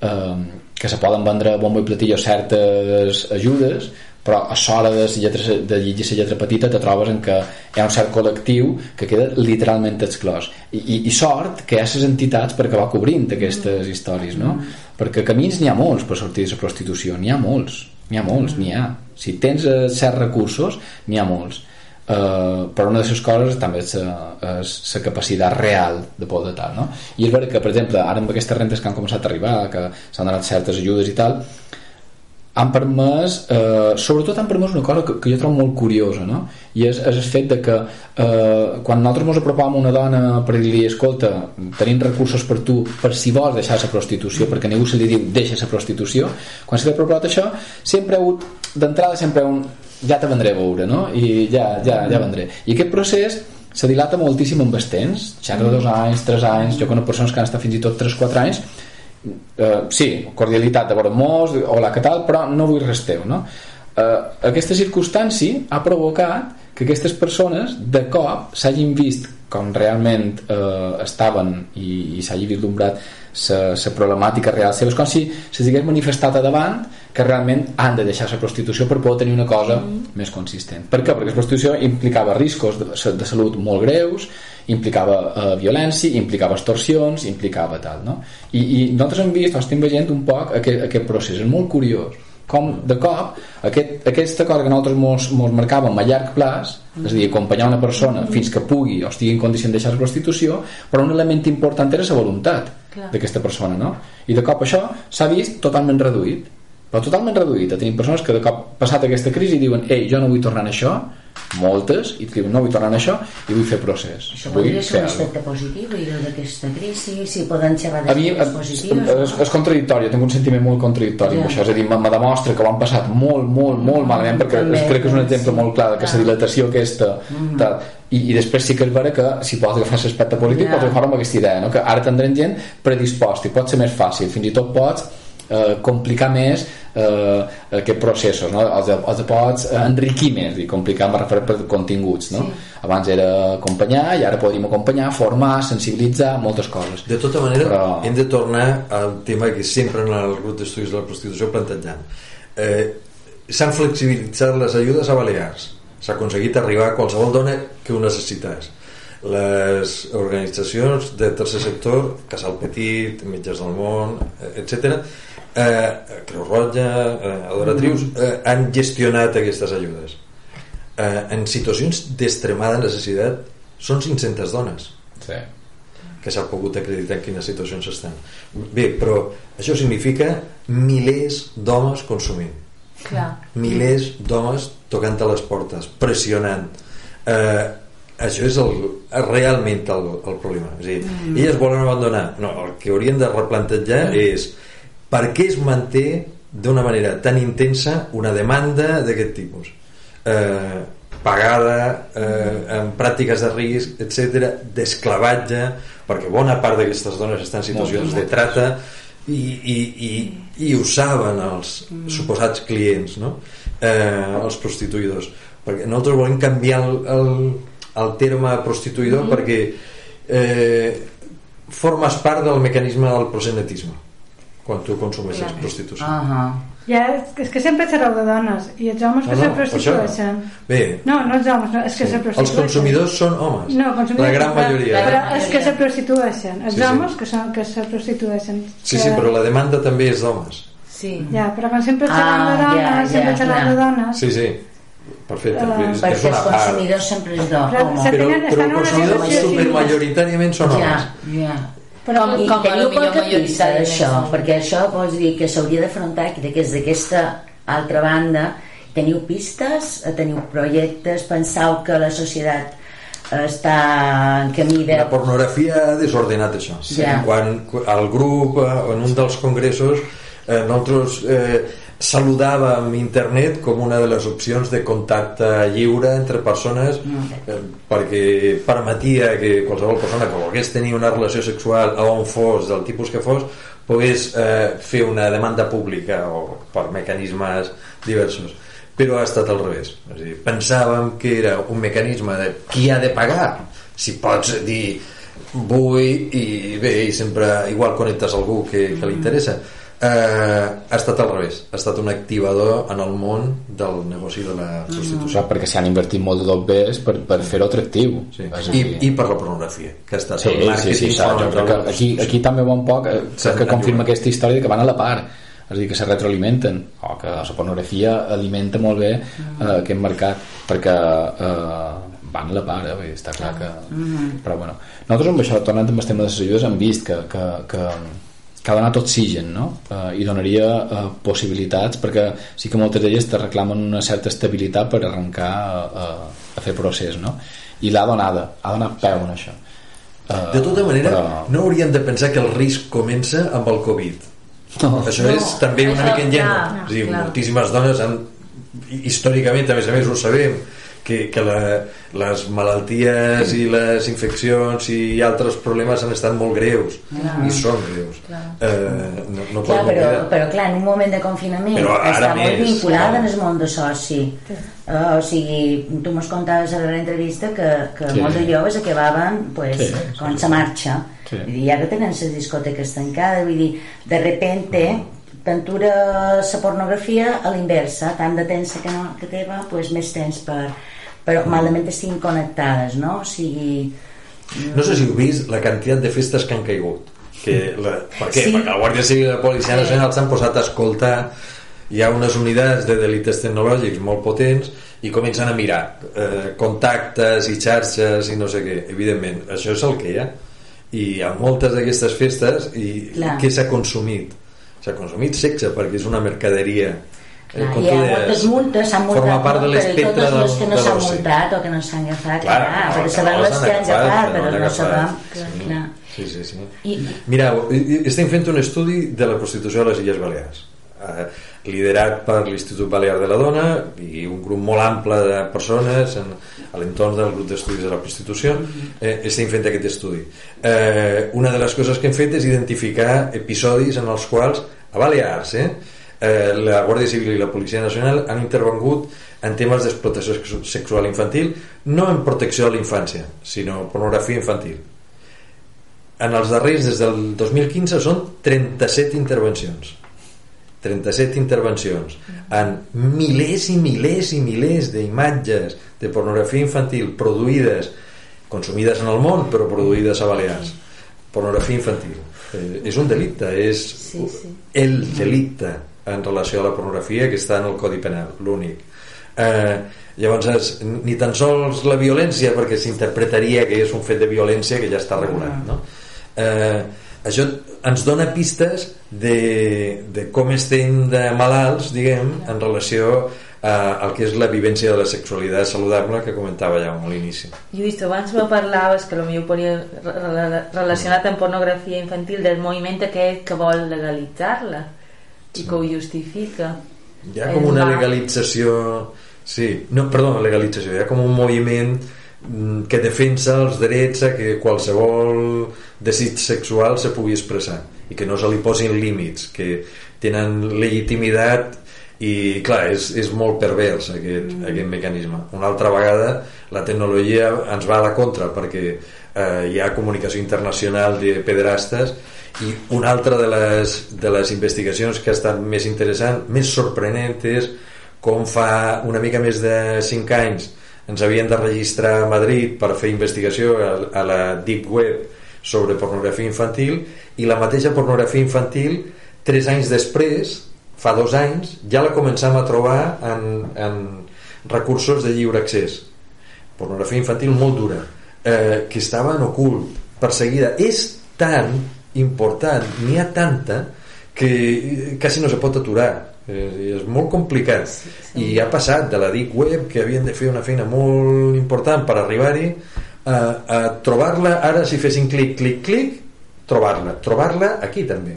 eh, que se poden vendre a bombo i platillo certes ajudes però a l'hora de, lletra, de llegir la lletra petita te trobes en que hi ha un cert col·lectiu que queda literalment exclòs i, i, i sort que hi ha les entitats per acabar cobrint aquestes històries no? perquè camins n'hi ha molts per sortir de la prostitució n'hi ha molts, n'hi ha molts, n'hi ha si tens eh, certs recursos n'hi ha molts Uh, però una de les coses també és la capacitat real de poder tal no? i és veritat que per exemple ara amb aquestes rentes que han començat a arribar que s'han donat certes ajudes i tal han permès eh, sobretot han permès una cosa que, que jo trobo molt curiosa no? i és, és el fet de que eh, quan nosaltres ens apropàvem una dona per dir-li escolta, tenim recursos per tu per si vols deixar la prostitució perquè ningú se li diu deixa la prostitució quan se li ha proposat això sempre ha hagut d'entrada sempre un ja te vendré a veure no? i ja, ja, ja vendré i aquest procés se dilata moltíssim amb els temps xerra dos anys, tres anys jo conec persones que han estat fins i tot 3-4 anys eh, sí, cordialitat de veure molts hola, què tal, però no vull res teu no? eh, aquesta circumstància ha provocat que aquestes persones de cop s'hagin vist com realment eh, estaven i, i s'hagi vislumbrat la problemàtica real seva és com si s'hagués manifestat a davant que realment han de deixar la prostitució per poder tenir una cosa mm. més consistent per què? perquè la prostitució implicava riscos de, de salut molt greus implicava eh, violència, implicava extorsions implicava tal, no? I, i nosaltres hem vist, estem veient un poc aquest, aquest procés, és molt curiós com de cop aquest, aquesta cosa que nosaltres mos, mos marcàvem a llarg plaç és a dir, acompanyar una persona fins que pugui o estigui en condició de deixar la prostitució però un element important era la voluntat d'aquesta persona no? i de cop això s'ha vist totalment reduït. Però totalment reduït. Tenim persones que de cop passat aquesta crisi diuen ei, jo no vull tornar a això moltes i et diuen, no vull tornar a això i vull fer procés Això vull podria ser un aspecte positiu i d'aquesta crisi, si poden xerrar a mi d'aspectes és, és, contradictori, tinc un sentiment molt contradictori Ja. això, és a dir, me, demostra que ho han passat molt, molt, molt malament perquè També. és, crec que és un exemple molt clar de que la dilatació aquesta Mm. tal, i, i després sí que és vera que si pots agafar l'aspecte polític Ja. pots agafar amb aquesta idea, no? que ara tindrem gent predisposta i pot ser més fàcil, fins i tot pots eh, complicar més eh, aquests processos, no? els, els pots eh, enriquir més i complicar amb referent per continguts no? Sí. abans era acompanyar i ara podríem acompanyar, formar, sensibilitzar moltes coses De tota manera, Però- Però... hem de tornar al tema que sempre en el grup d'estudis de la prostitució plantejant. Eh, S'han flexibilitzat les ajudes a Balears. S'ha aconseguit arribar a qualsevol dona que ho necessités. Les organitzacions de tercer sector, Casal Petit, Metges del Món, etc., eh, Creu Roja, eh, Adoratrius, eh, han gestionat aquestes ajudes. Eh, en situacions d'extremada necessitat són 500 dones sí. que s'ha pogut acreditar en quines situacions estan. Bé, però això significa milers d'homes consumint. Clar. Milers d'homes tocant a les portes, pressionant. Eh, això és el, realment el, el problema. És a dir, mm. elles volen abandonar. No, el que haurien de replantejar mm. és per què es manté d'una manera tan intensa una demanda d'aquest tipus. Eh, pagada, eh, amb pràctiques de risc, etc, d'esclavatge, perquè bona part d'aquestes dones estan en situacions de trata i, i, i, i ho saben els suposats clients, no? eh, els prostituïdors. Perquè nosaltres volem canviar el, el, el terme prostituïdor Mhm. perquè eh, formes part del mecanisme del prosenetisme quan tu consumeixes Clar. prostitució. Uh -huh. Ja, és que sempre xerreu de dones i els homes que No, se no, això prostitueixen. Bé, No, no els homes, no, és que Sí. se Els prostitueixen. consumidors són homes. No, consumidors, La gran però- majoria. Però és que se prostitueixen. Els Sí, sí. homes que, són, que se prostitueixen. Sí, que... sí, però la demanda també és d'homes. Sí. Ja, però quan sempre Ah, xerrem de dones, ja, ja, sempre xerrem clar. de dones... Sí, sí, perfecte. Ah. és, Perquè és una els consumidors sempre és d'home. Però se Però, però estan en els consumidors supermajoritàriament són homes. Ja, ja. Però Com- I com teniu qualque pista d'això? Perquè això vols dir que s'hauria d'afrontar que des d'aquesta altra banda teniu pistes, eh, teniu projectes, pensau que la societat eh, està en camí de... La pornografia ha desordenat això. Ja. Quan al grup, eh, en un dels congressos, eh, nosaltres eh, saludàvem internet com una de les opcions de contacte lliure entre persones eh, perquè permetia que qualsevol persona que volgués tenir una relació sexual a on fos, del tipus que fos, pogués eh, fer una demanda pública o per mecanismes diversos. Però ha estat al revés. És a dir, pensàvem que era un mecanisme de qui ha de pagar. Si pots dir vull i bé, i sempre igual connectes algú que, que li interessa eh, ha estat al revés. Ha estat un activador en el món del negoci de la prostitució Clar, perquè s'han invertit molt de dobbers per, per fer-ho atractiu sí. I, i per la pornografia que estat Sí, el sí, sí, sí jo crec que aquí, aquí també va un poc eh, que confirma aquesta història de que van a la part és a dir, que se retroalimenten o que la pornografia alimenta molt bé eh, aquest mercat perquè eh, van a la part eh? Està clar que... però bueno, nosaltres amb això, tornant amb el tema de les ajudes hem vist que, que, que, que ha donat oxigen no? eh, i donaria eh, possibilitats perquè sí que moltes d'elles te reclamen una certa estabilitat per arrencar a, a fer procés no? i l'ha donada, ha donat peu en això Eh, de tota manera, però- no hauríem de pensar que el risc comença amb el Covid No. això No, és també una mica ingenu clar, és a dir, clar. moltíssimes dones han, històricament a més a més ho sabem que, que la, les malalties i les infeccions i altres problemes han estat molt greus Clar. i són greus eh, no, no Clar, podem però, oblidar. però clar, en un moment de confinament Però ara està molt més, vinculada clar. en el món de soci uh, o sigui, tu mos contaves a la entrevista que, que Sí. molts de joves acabaven pues, Sí, com sí. sa marxa Sí. vull dir, ja que tenen les discoteques tancades vull dir, de repente t'entura la pornografia a l'inversa tant de temps que, no, que teva pues, més temps per, però malament estiguin connectades no? o sigui no sé si heu vist la quantitat de festes que han caigut que la, per què? Sí. perquè la Guàrdia Civil i la Policia. Nacional s'han posat a escoltar hi ha unes unitats de delites tecnològics molt potents i comencen a mirar eh, contactes i xarxes i no sé què evidentment, això és el que hi ha i hi ha moltes d'aquestes festes i Clar. què s'ha consumit? s'ha consumit sexe perquè és una mercaderia Clar, hi ha deies, moltes multes, s'han multat forma part de l'espectre totes les que no s'han de multat o que no s'han agafat, Clar, clar, no, perquè sabem les que han agafat, però no sabem, clar, sí. clar. Sí, sí, sí. I, i estem fent un estudi de la prostitució a les Illes Balears eh, liderat per l'Institut Balear de la Dona i un grup molt ample de persones en, a l'entorn del grup d'estudis de la prostitució eh, estem fent aquest estudi eh, una de les coses que hem fet és identificar episodis en els quals a Balears eh, eh, la Guàrdia Civil i la Policia Nacional han intervengut en temes d'explotació sexu- sexual infantil no en protecció a la infància sinó pornografia infantil. En els darrers, des del 2015 són 37 intervencions. 37 intervencions en milers i milers i milers d'imatges de pornografia infantil produïdes consumides en el món però produïdes a Balears. Pornografia infantil. Eh, és un delicte és Sí, sí. el delicte en relació a la pornografia que està en el Codi Penal, l'únic. Eh, llavors és, ni tan sols la violència perquè s'interpretaria que és un fet de violència que ja està regulat no? eh, això ens dona pistes de, de com estem de malalts diguem, en relació a, al que és la vivència de la sexualitat saludable que comentava ja a l'inici. Lluís, abans me parlaves que potser podia re- re- relacionat amb pornografia infantil del moviment aquest que vol legalitzar-la i que ho justifica hi ha com una legalització sí, no, perdó, legalització hi ha com un moviment mm, que defensa els drets a que qualsevol desig sexual se pugui expressar i que no se li posin límits que tenen legitimitat i clar, és, és molt pervers aquest, mm. aquest mecanisme una altra vegada la tecnologia ens va a la contra perquè eh, hi ha comunicació internacional de pederastes i una altra de les, de les investigacions que ha estat més interessant, més sorprenent és com fa una mica més de 5 anys ens havien de registrar a Madrid per fer investigació a, a la Deep Web sobre pornografia infantil i la mateixa pornografia infantil 3 anys després fa dos anys ja la començam a trobar en, en recursos de lliure accés. Pornografia infantil molt dura eh, que estava en ocult perseguida. És tan important n'hi ha tanta que quasi no se pot aturar. Eh, és molt complicat. I ha passat de la DIC web que havien de fer una feina molt important per arribar-hi a, a trobar-la ara si fessin clic, clic, clic trobar-la, trobar-la aquí també.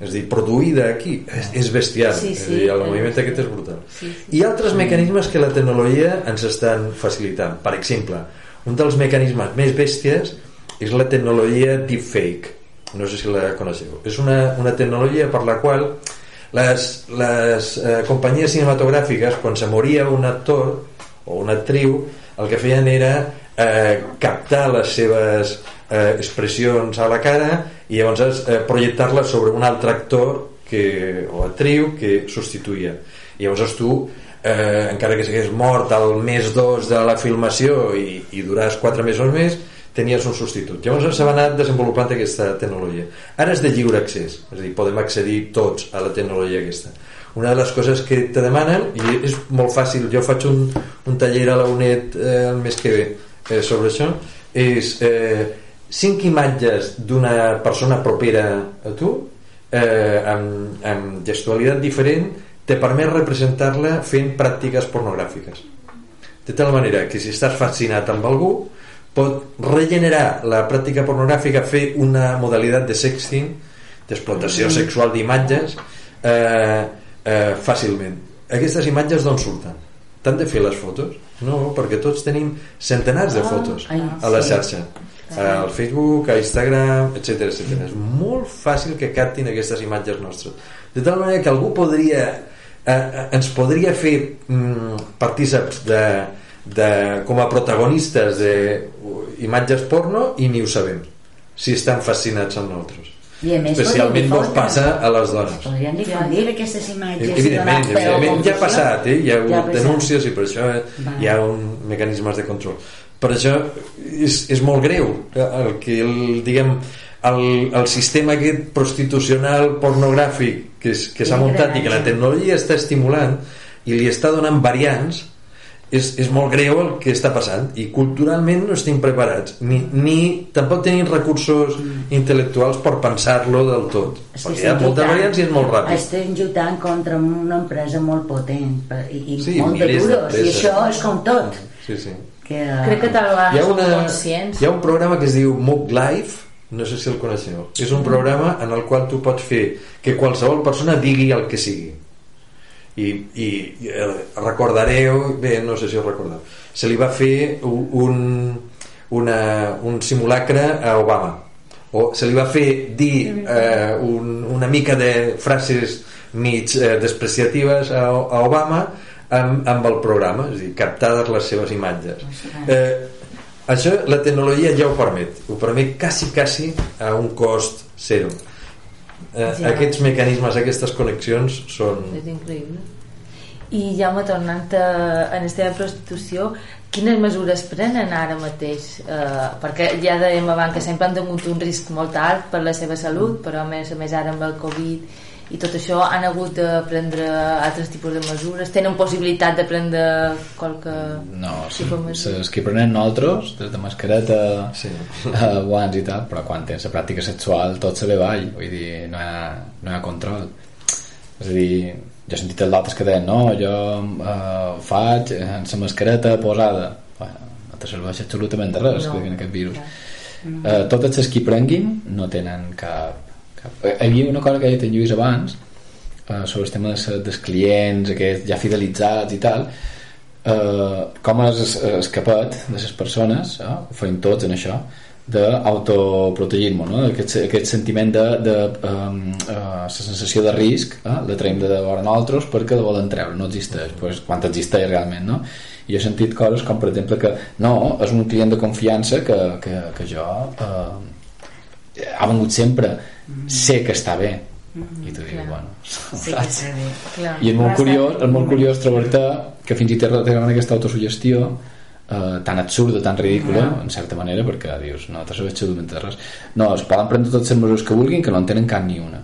És a dir, produïda aquí. És, és bestial, Sí, és a sí. dir, el moviment aquest és brutal. Sí, sí. i altres mecanismes que la tecnologia ens estan facilitant. Per exemple, un dels mecanismes més bèsties és la tecnologia deepfake. No sé si la coneixeu. És una, una tecnologia per la qual les, les eh, companyies cinematogràfiques quan se moria un actor o una actriu el que feien era eh, captar les seves eh, expressions a la cara i llavors eh, projectar-les sobre un altre actor que, o actriu que substituïa. I llavors tu eh, encara que s'hagués mort al mes 2 de la filmació i, i duràs 4 mesos més tenies un substitut. Llavors s'ha anat desenvolupant aquesta tecnologia. Ara és de lliure accés, és a dir, podem accedir tots a la tecnologia aquesta. Una de les coses que te demanen, i és molt fàcil, jo faig un, un taller a la UNED eh, el mes que ve eh, sobre això, és eh, cinc imatges d'una persona propera a tu eh, amb, amb gestualitat diferent te permet representar-la fent pràctiques pornogràfiques de tal manera que si estàs fascinat amb algú pot regenerar la pràctica pornogràfica fer una modalitat de sexting d'explotació Mm. sexual d'imatges eh, eh, fàcilment aquestes imatges d'on surten? t'han de fer les fotos? no, perquè tots tenim centenars de Ah, fotos a la xarxa al Facebook, a Instagram, etc etc. És molt fàcil que captin aquestes imatges nostres. De tal manera que algú podria eh, eh, ens podria fer mm, partíceps de, de, com a protagonistes d'imatges porno i ni ho sabem si estan fascinats amb nosaltres. I a més especialment no passa a les dones. Podríem difundir aquestes imatges evidentment, donar evidentment. Ja ha passat eh? hi ha hagut Ja ha denúncies i per això eh, Va. hi ha un mecanismes de control. Per això és, és molt greu eh, el que el, diguem el, el sistema aquest prostitucional pornogràfic que, és- que s'ha muntat i que la tecnologia està estimulant i li està donant variants és, és molt greu el que està passant. I culturalment no estem preparats ni, ni tampoc tenim recursos intel·lectuals per pensar-lo del tot. Que perquè hi ha lluitant- variants i és molt ràpid. Estem lluitant contra una empresa molt potent i, i Sí, molt de duros, i això és com tot. sí, sí. Que, Crec que tal hi vegada ha, som una, conscients. hi ha un programa que es diu Moog Live no sé si el coneixeu. És un programa en el qual tu pots fer que qualsevol persona digui el que sigui. I, i, eh, recordareu bé, no sé si ho recordeu. Se li va fer un, una, un simulacre a Obama. O se li va fer dir eh, un, una mica de frases mig eh, despreciatives a, a Obama amb, amb el programa, és a dir, captades les seves imatges. Eh, això la tecnologia ja ho permet, ho permet quasi, quasi a un cost zero. Eh, Ja. Aquests mecanismes, aquestes connexions són... És increïble. I Jaume, tornant a, en esta prostitució, quines mesures prenen ara mateix? Eh, perquè ja dèiem abans que sempre han tingut un risc molt alt per la seva salut, però a més, a més ara amb el Covid i tot això han hagut de prendre altres tipus de mesures? Tenen possibilitat de prendre qualque No, tipus de mesura? les que prenem nosaltres, des de mascareta Sí. a guants i tal, però quan tens la pràctica sexual tot se ve avall, vull dir, no hi ha, no hi ha control. És a dir, jo he sentit els altres que deien, no, jo eh, ho faig amb la mascareta posada. Bueno, no te serveix absolutament de res, No. no. aquest virus. Eh, totes les que prenguin no tenen cap... Eh, Hi havia una cosa que ha dit en Lluís abans eh, sobre el tema de, dels clients aquests ja fidelitzats i tal eh, com és escapat de les persones eh, ho feim tots en això d'autoprotegir-nos no? aquest, aquest sentiment de, de um, uh, la sensació de risc eh? la traiem de vora nosaltres perquè la volen treure no existeix, pues, quan existeix realment no? i he sentit coses com per exemple que no, és un client de confiança que, que, que jo eh, ha vengut sempre sé que està bé. I tu dius, bueno sí, saps? bé. Clar. i és molt curiós, és molt curiós trobar-te que fins i tot tenen aquesta autosugestió eh, tan absurda, tan ridícula en certa manera, perquè dius no sabeu absolutament res. No, es poden prendre totes les mesures que vulguin que no en tenen cap ni una.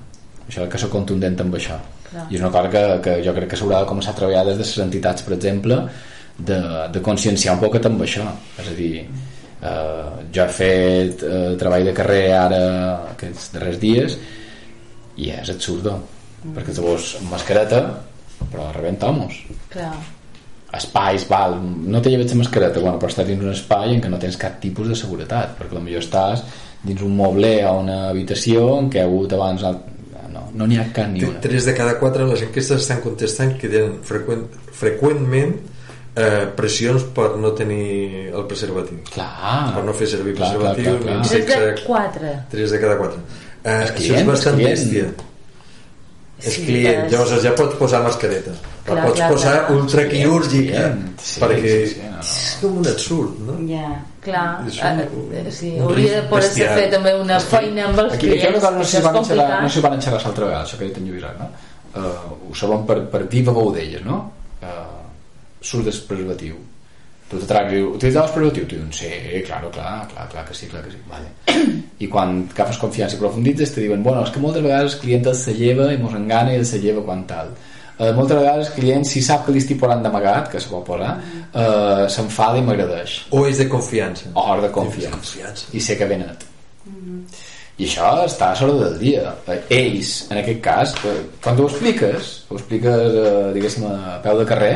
Això que soc contundent amb això. Clar. i és una cosa que, que jo crec que s'haurà de començar a treballar des de les entitats per exemple de, de conscienciar un poquet amb això. És a dir eh, jo he fet eh, treball de carrer ara aquests darrers dies i és absurdo perquè llavors amb mascareta però rebentamos Clar. espais, val, no te lleves la mascareta bueno, però estàs dins un espai en què no tens cap tipus de seguretat, perquè potser estàs dins un moble o una habitació en què ha hagut abans no no n'hi ha cap ni una. 3 de cada 4 les enquestes estan contestant que tenen freqüent, freqüentment eh, pressions per no tenir el preservatiu clar, per no fer servir clar, clar, preservatiu clar, clar. ni Tres de sexe quatre. 3 de cada 4 eh, Els això és bastant els clients. bèstia és Sí, client, és- llavors ja pots posar mascareta la Clar, pots clar, posar clar. ultraquirúrgica Client, sí, perquè sí, sí, no, no. és com un absurd no? Ja. Clar, És un- eh, sí, un hauria de poder bestial. fer també una feina amb els aquí, aquí clients cosa no és van xerrar, complicat. no van xerrar l'altra vegada això que en Lluís ara, no? Uh, ho sabem per, per viva veu d'elles no? Uh, surt del preservatiu tu te tragues i diu, utilitzar el preservatiu? Tu dius, sí, claro, clar, clar, clar que sí, clar que sí vale. i quan agafes confiança i profunditzes te diuen, bueno, és que moltes vegades el client el se lleva i mos engana i el se lleva quan tal uh, moltes vegades el client si sap que li estic posant d'amagat que se pot posar uh, s'enfada i m'agradeix o és de confiança o de confiança confiança. i sé que ve net i això està a l'hora del dia. Ells, en aquest cas eh, quan ho expliques ho expliques eh, diguéssim a peu de carrer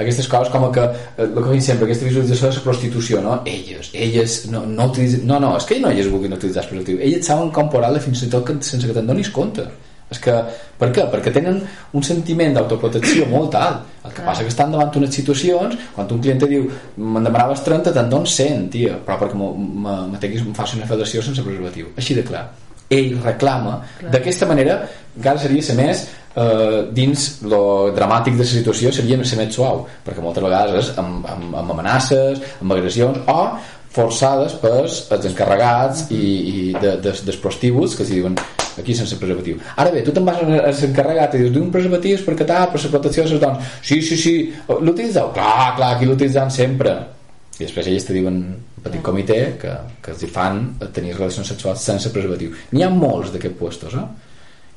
aquestes coses com que eh, el que veiem sempre, aquesta visualització de la prostitució no? elles, elles no, no, utilitzen, no, no, és que no elles vulguin utilitzar el preservatiu elles saben com posar-la fins i tot que, sense que te'n donis compte és que, per què? Perquè tenen un sentiment d'autoprotecció molt alt. El que passa que estan davant unes situacions, quan un client te diu me'n demanaves 30, te'n dono 100, tia, però perquè em faci una federació sense preservatiu. Així de clar. Ell reclama. D'aquesta manera, encara seria ser més eh, dins lo dramàtic de la situació seria ser més suau, perquè moltes vegades és amb, amb, amb amenaces, amb agressions, o forçades pels els encarregats i, i de, de, dels prostíbuls que els diuen aquí sense preservatiu. Ara bé, tu te'n vas a l'encarregat i dius d'un preservatiu és perquè tal, per la protecció de les dones. Sí, sí, sí, l'utilitzeu? clar, clar, aquí l'utilitzem sempre. I després ells te diuen un petit comitè que, que els fan tenir relacions sexuals sense preservatiu. N'hi ha molts d'aquests puestos eh?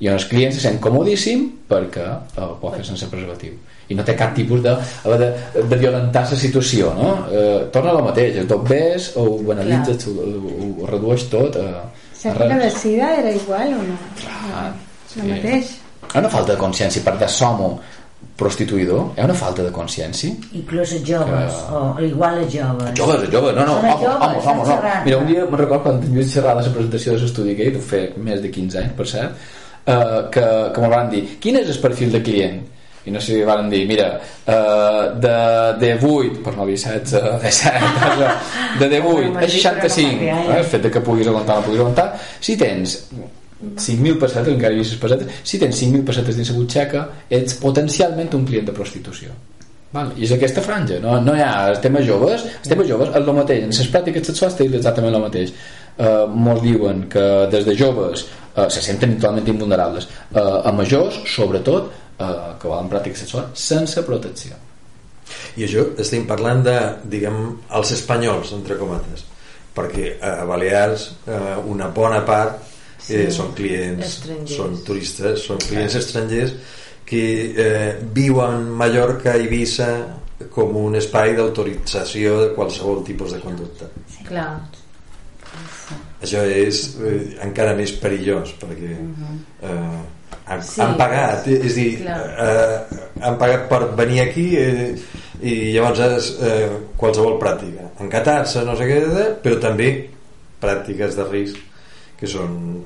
i on el client se sent comodíssim perquè eh, ho pot fer sense preservatiu i no té cap tipus de, de, de violentar la situació no? eh, torna a la mateixa, tot ves o ho banalitzes, ho, ho, ho redueix tot a, a Sempre que de sida era igual o no? Clar, El mateix. hi ha una falta de consciència per de som prostituïdor hi ha una falta de consciència Inclús els joves, Que- o igual els joves. joves, joves, no, no, home, home, home, no. Mira, un dia me'n record quan tenia xerrada la presentació de l'estudi aquell, ho fer més de 15 anys, per cert, eh, que, que me'l van dir, quin és el perfil de client? I no sé si van dir, mira, eh, de, de 8, per no dir 16, de 7, de, de 8 a 65, eh, el fet que puguis aguantar o no puguis aguantar, si tens 5.000 pessetes, encara hi les pessetes, si tens 5.000 pessetes dins la butxaca, ets potencialment un client de prostitució. Val? I és aquesta franja, no, no hi ha els temes joves, els temes joves és el mateix, en les pràctiques sexuals té exactament el mateix. Uh, molts diuen que des de joves uh, se senten totalment invulnerables. Uh, a majors, sobretot, uh, que volen pràctiques sexuals sense protecció. I això estem parlant de, diguem, els espanyols, entre cometes, perquè a Balears eh, una bona part eh, Sí, són clients, estrangers. són turistes, són clients estrangers que eh, viuen Mallorca i Eivissa com un espai d'autorització de qualsevol tipus de conducta. Clar. Això és eh, encara més perillós perquè eh, han, Sí. han pagat, és a dir, Clar. eh, han pagat per venir aquí eh, i llavors és eh, qualsevol pràctica, encatar-se, no sé què, però també pràctiques de risc que són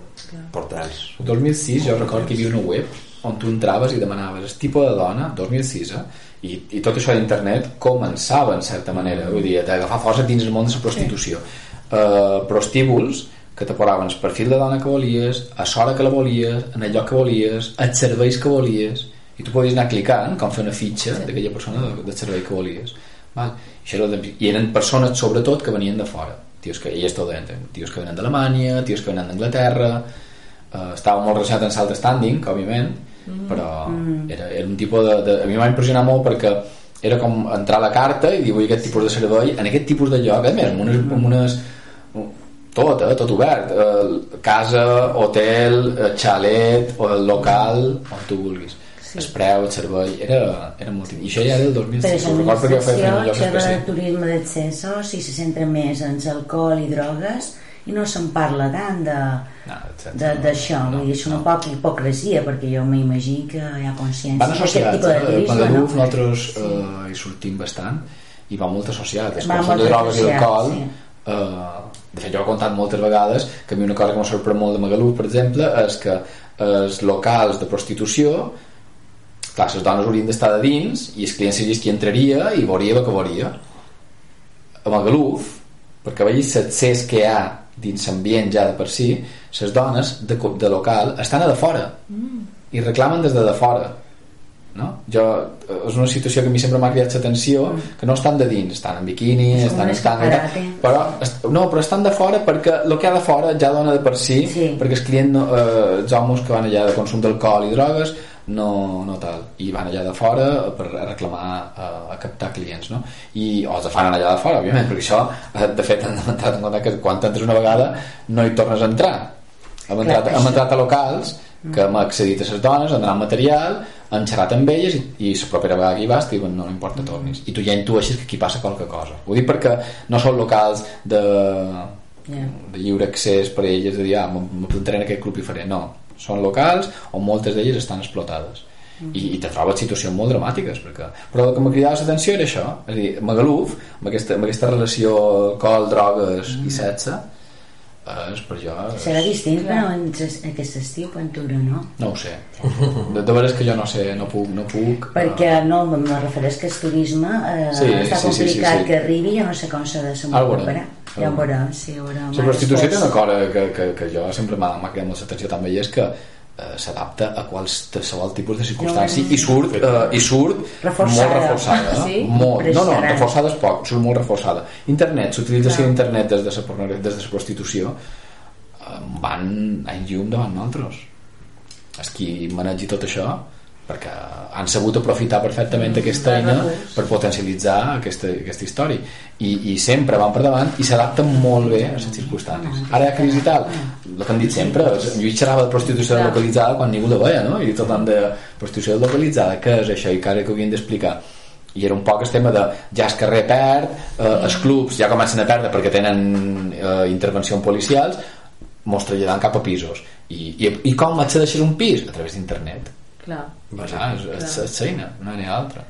portants. El 2006 jo recordo que hi havia una web on tu entraves i demanaves el tipus de dona, 2006 eh? I, i tot això d'internet començava en certa manera, vull dir, d'agafar força dins el món de la prostitució uh, prostíbuls que te posaven el perfil de dona que volies a l'hora que la volies, en el lloc que volies els serveis que volies i tu podies anar clicant com fer una fitxa d'aquella persona de, del servei que volies. Val? I, això era de, i eren persones sobretot que venien de fora. Tios que, i esto de, tios que venen d'Alemanya tios que venen d'Anglaterra eh, estava molt relacionat amb l'alt standing òbviament però era, era un tipus de, de, a mi m'ha impressionat molt perquè era com entrar a la carta i dir vull aquest tipus de servei en aquest tipus de lloc, a més, amb unes, amb unes tot, eh, tot obert eh, casa, hotel eh, xalet, o el local on tu vulguis sí. el preu, el servei era, era molt... i això ja era el 2006 Però ho recordo perquè jo feia en llocs de turisme d'accessos i se centra més en l'alcohol i drogues i no se'n parla tant no, de- d'això, no, vull dir, és una poca hipocresia perquè jo m'imagino que hi ha consciència van associats, de eh? turisme, Magaluf no? nosaltres eh, hi sortim bastant i va molt associat el Va consum de drogues i alcohol sí. eh, de fet jo he contat moltes vegades que a mi una cosa que m'ha sorprès molt de Magaluf per exemple és que els locals de prostitució clar, les dones haurien d'estar de dins i el client seria qui entraria i veuria el que veuria a Magaluf perquè vegis l'accés que hi ha dins l'ambient ja de per si les dones de, de local estan a de fora Mm. i reclamen des de de fora no? Jo, eh, és una situació que a mi sempre m'ha cridat l'atenció que no estan de dins, estan en biquini És estan un estan escaparate. però, est- no, però estan de fora perquè el que ha de fora ja dona de per si Sí. perquè el client no, eh, els homes que van allà de consum d'alcohol i drogues no, no tal, i van allà de fora per reclamar, a, a captar clients no? i o els fan allà de fora òbviament, perquè això, eh, de fet hem entrat en compte que quan entres una vegada no hi tornes a entrar hem entrat, Clar, hem entrat a locals que hem accedit a les dones, han donat material han xerrat amb elles i, i la propera vegada que hi vas diuen no, no importa tornis. I tu ja intueixes que aquí passa qualque cosa. Ho dic perquè no són locals de, Ja. de lliure accés per a elles de dir, ah, m'apuntaré en aquest club i faré. No, són locals on moltes d'elles estan explotades. I, i te trobes situacions molt dramàtiques perquè... però el que m'ha cridat l'atenció era això és a dir, Magaluf, amb aquesta, amb aquesta relació alcohol, drogues i sexe és per jo és... Serà distint, però en aquest estiu, Ventura, no? no ho sé de, de veres que jo no sé, no puc, no puc Perquè no, me refereix que el turisme eh, Sí, està sí, sí, complicat sí, sí. que arribi, jo no sé com s'ha de desenvolupar. Ja ho veurem, sí, ho veurem. La prostitució té una cosa que, que, que jo sempre m'ha cridat molt l'atenció també i és que eh, s'adapta a qualsevol tipus de circumstància i surt, eh, i surt Reforçada. molt reforçada Sí? molt, no, no, reforçada és poc surt molt reforçada. Internet, l'utilització d'internet des de la pornografia, des de la prostitució eh, van anys llum davant nosaltres. És qui manegi tot això perquè han sabut aprofitar perfectament Mm, aquesta eina recurs. per potencialitzar aquesta, aquesta història I, i sempre van per davant i s'adapten molt bé a les circumstàncies ara hi ha crisi i tal el que han dit sempre Lluís xerrava de prostitució Clar. localitzada quan ningú la veia no? i tornant de prostitució localitzada què és això i que ara que havien d'explicar i era un poc el tema de ja el carrer perd eh, els clubs ja comencen a perdre perquè tenen eh, intervencions policials mos traslladan cap a pisos i, i, i com accedeixes a un pis? a través d'internet Clar. Clar, és, és, és feina, no n'hi ha altra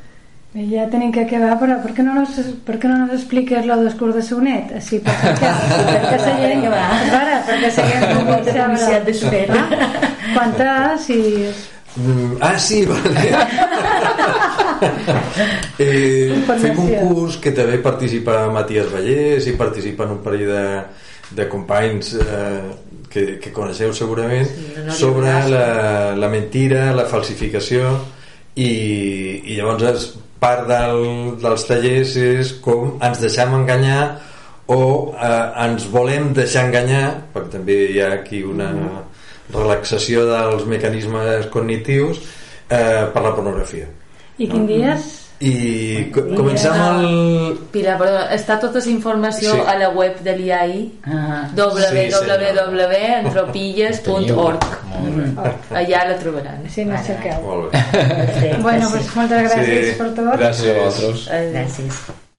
I ja tenim que acabar, però per què no nos, per què no nos expliques lo del curs de Sonet? Així, per perquè, perquè la gent... que va. Para, perquè la gent Un de publicitat de Sonet. Ah, Quantes i... Mm, ah, sí, vale. eh, fem un curs que també participa Matías Vallès i participen un parell de, de companys eh, que, que coneixeu segurament Sí, Núria sobre la, la mentira, la falsificació i, i llavors és part del, dels tallers és com ens deixem enganyar o eh, ens volem deixar enganyar perquè també hi ha aquí una relaxació dels mecanismes cognitius eh, per la pornografia. I quin dies? I co comencem el... Pilar, perdó, està tota la informació Sí. a la web de l'IAI Ah, www.entropilles.org allà la trobaran Sí, no cerqueu. Molt bé. perfecte. Bueno, pues moltes gràcies Sí. per tot. gràcies a vosaltres Gràcies.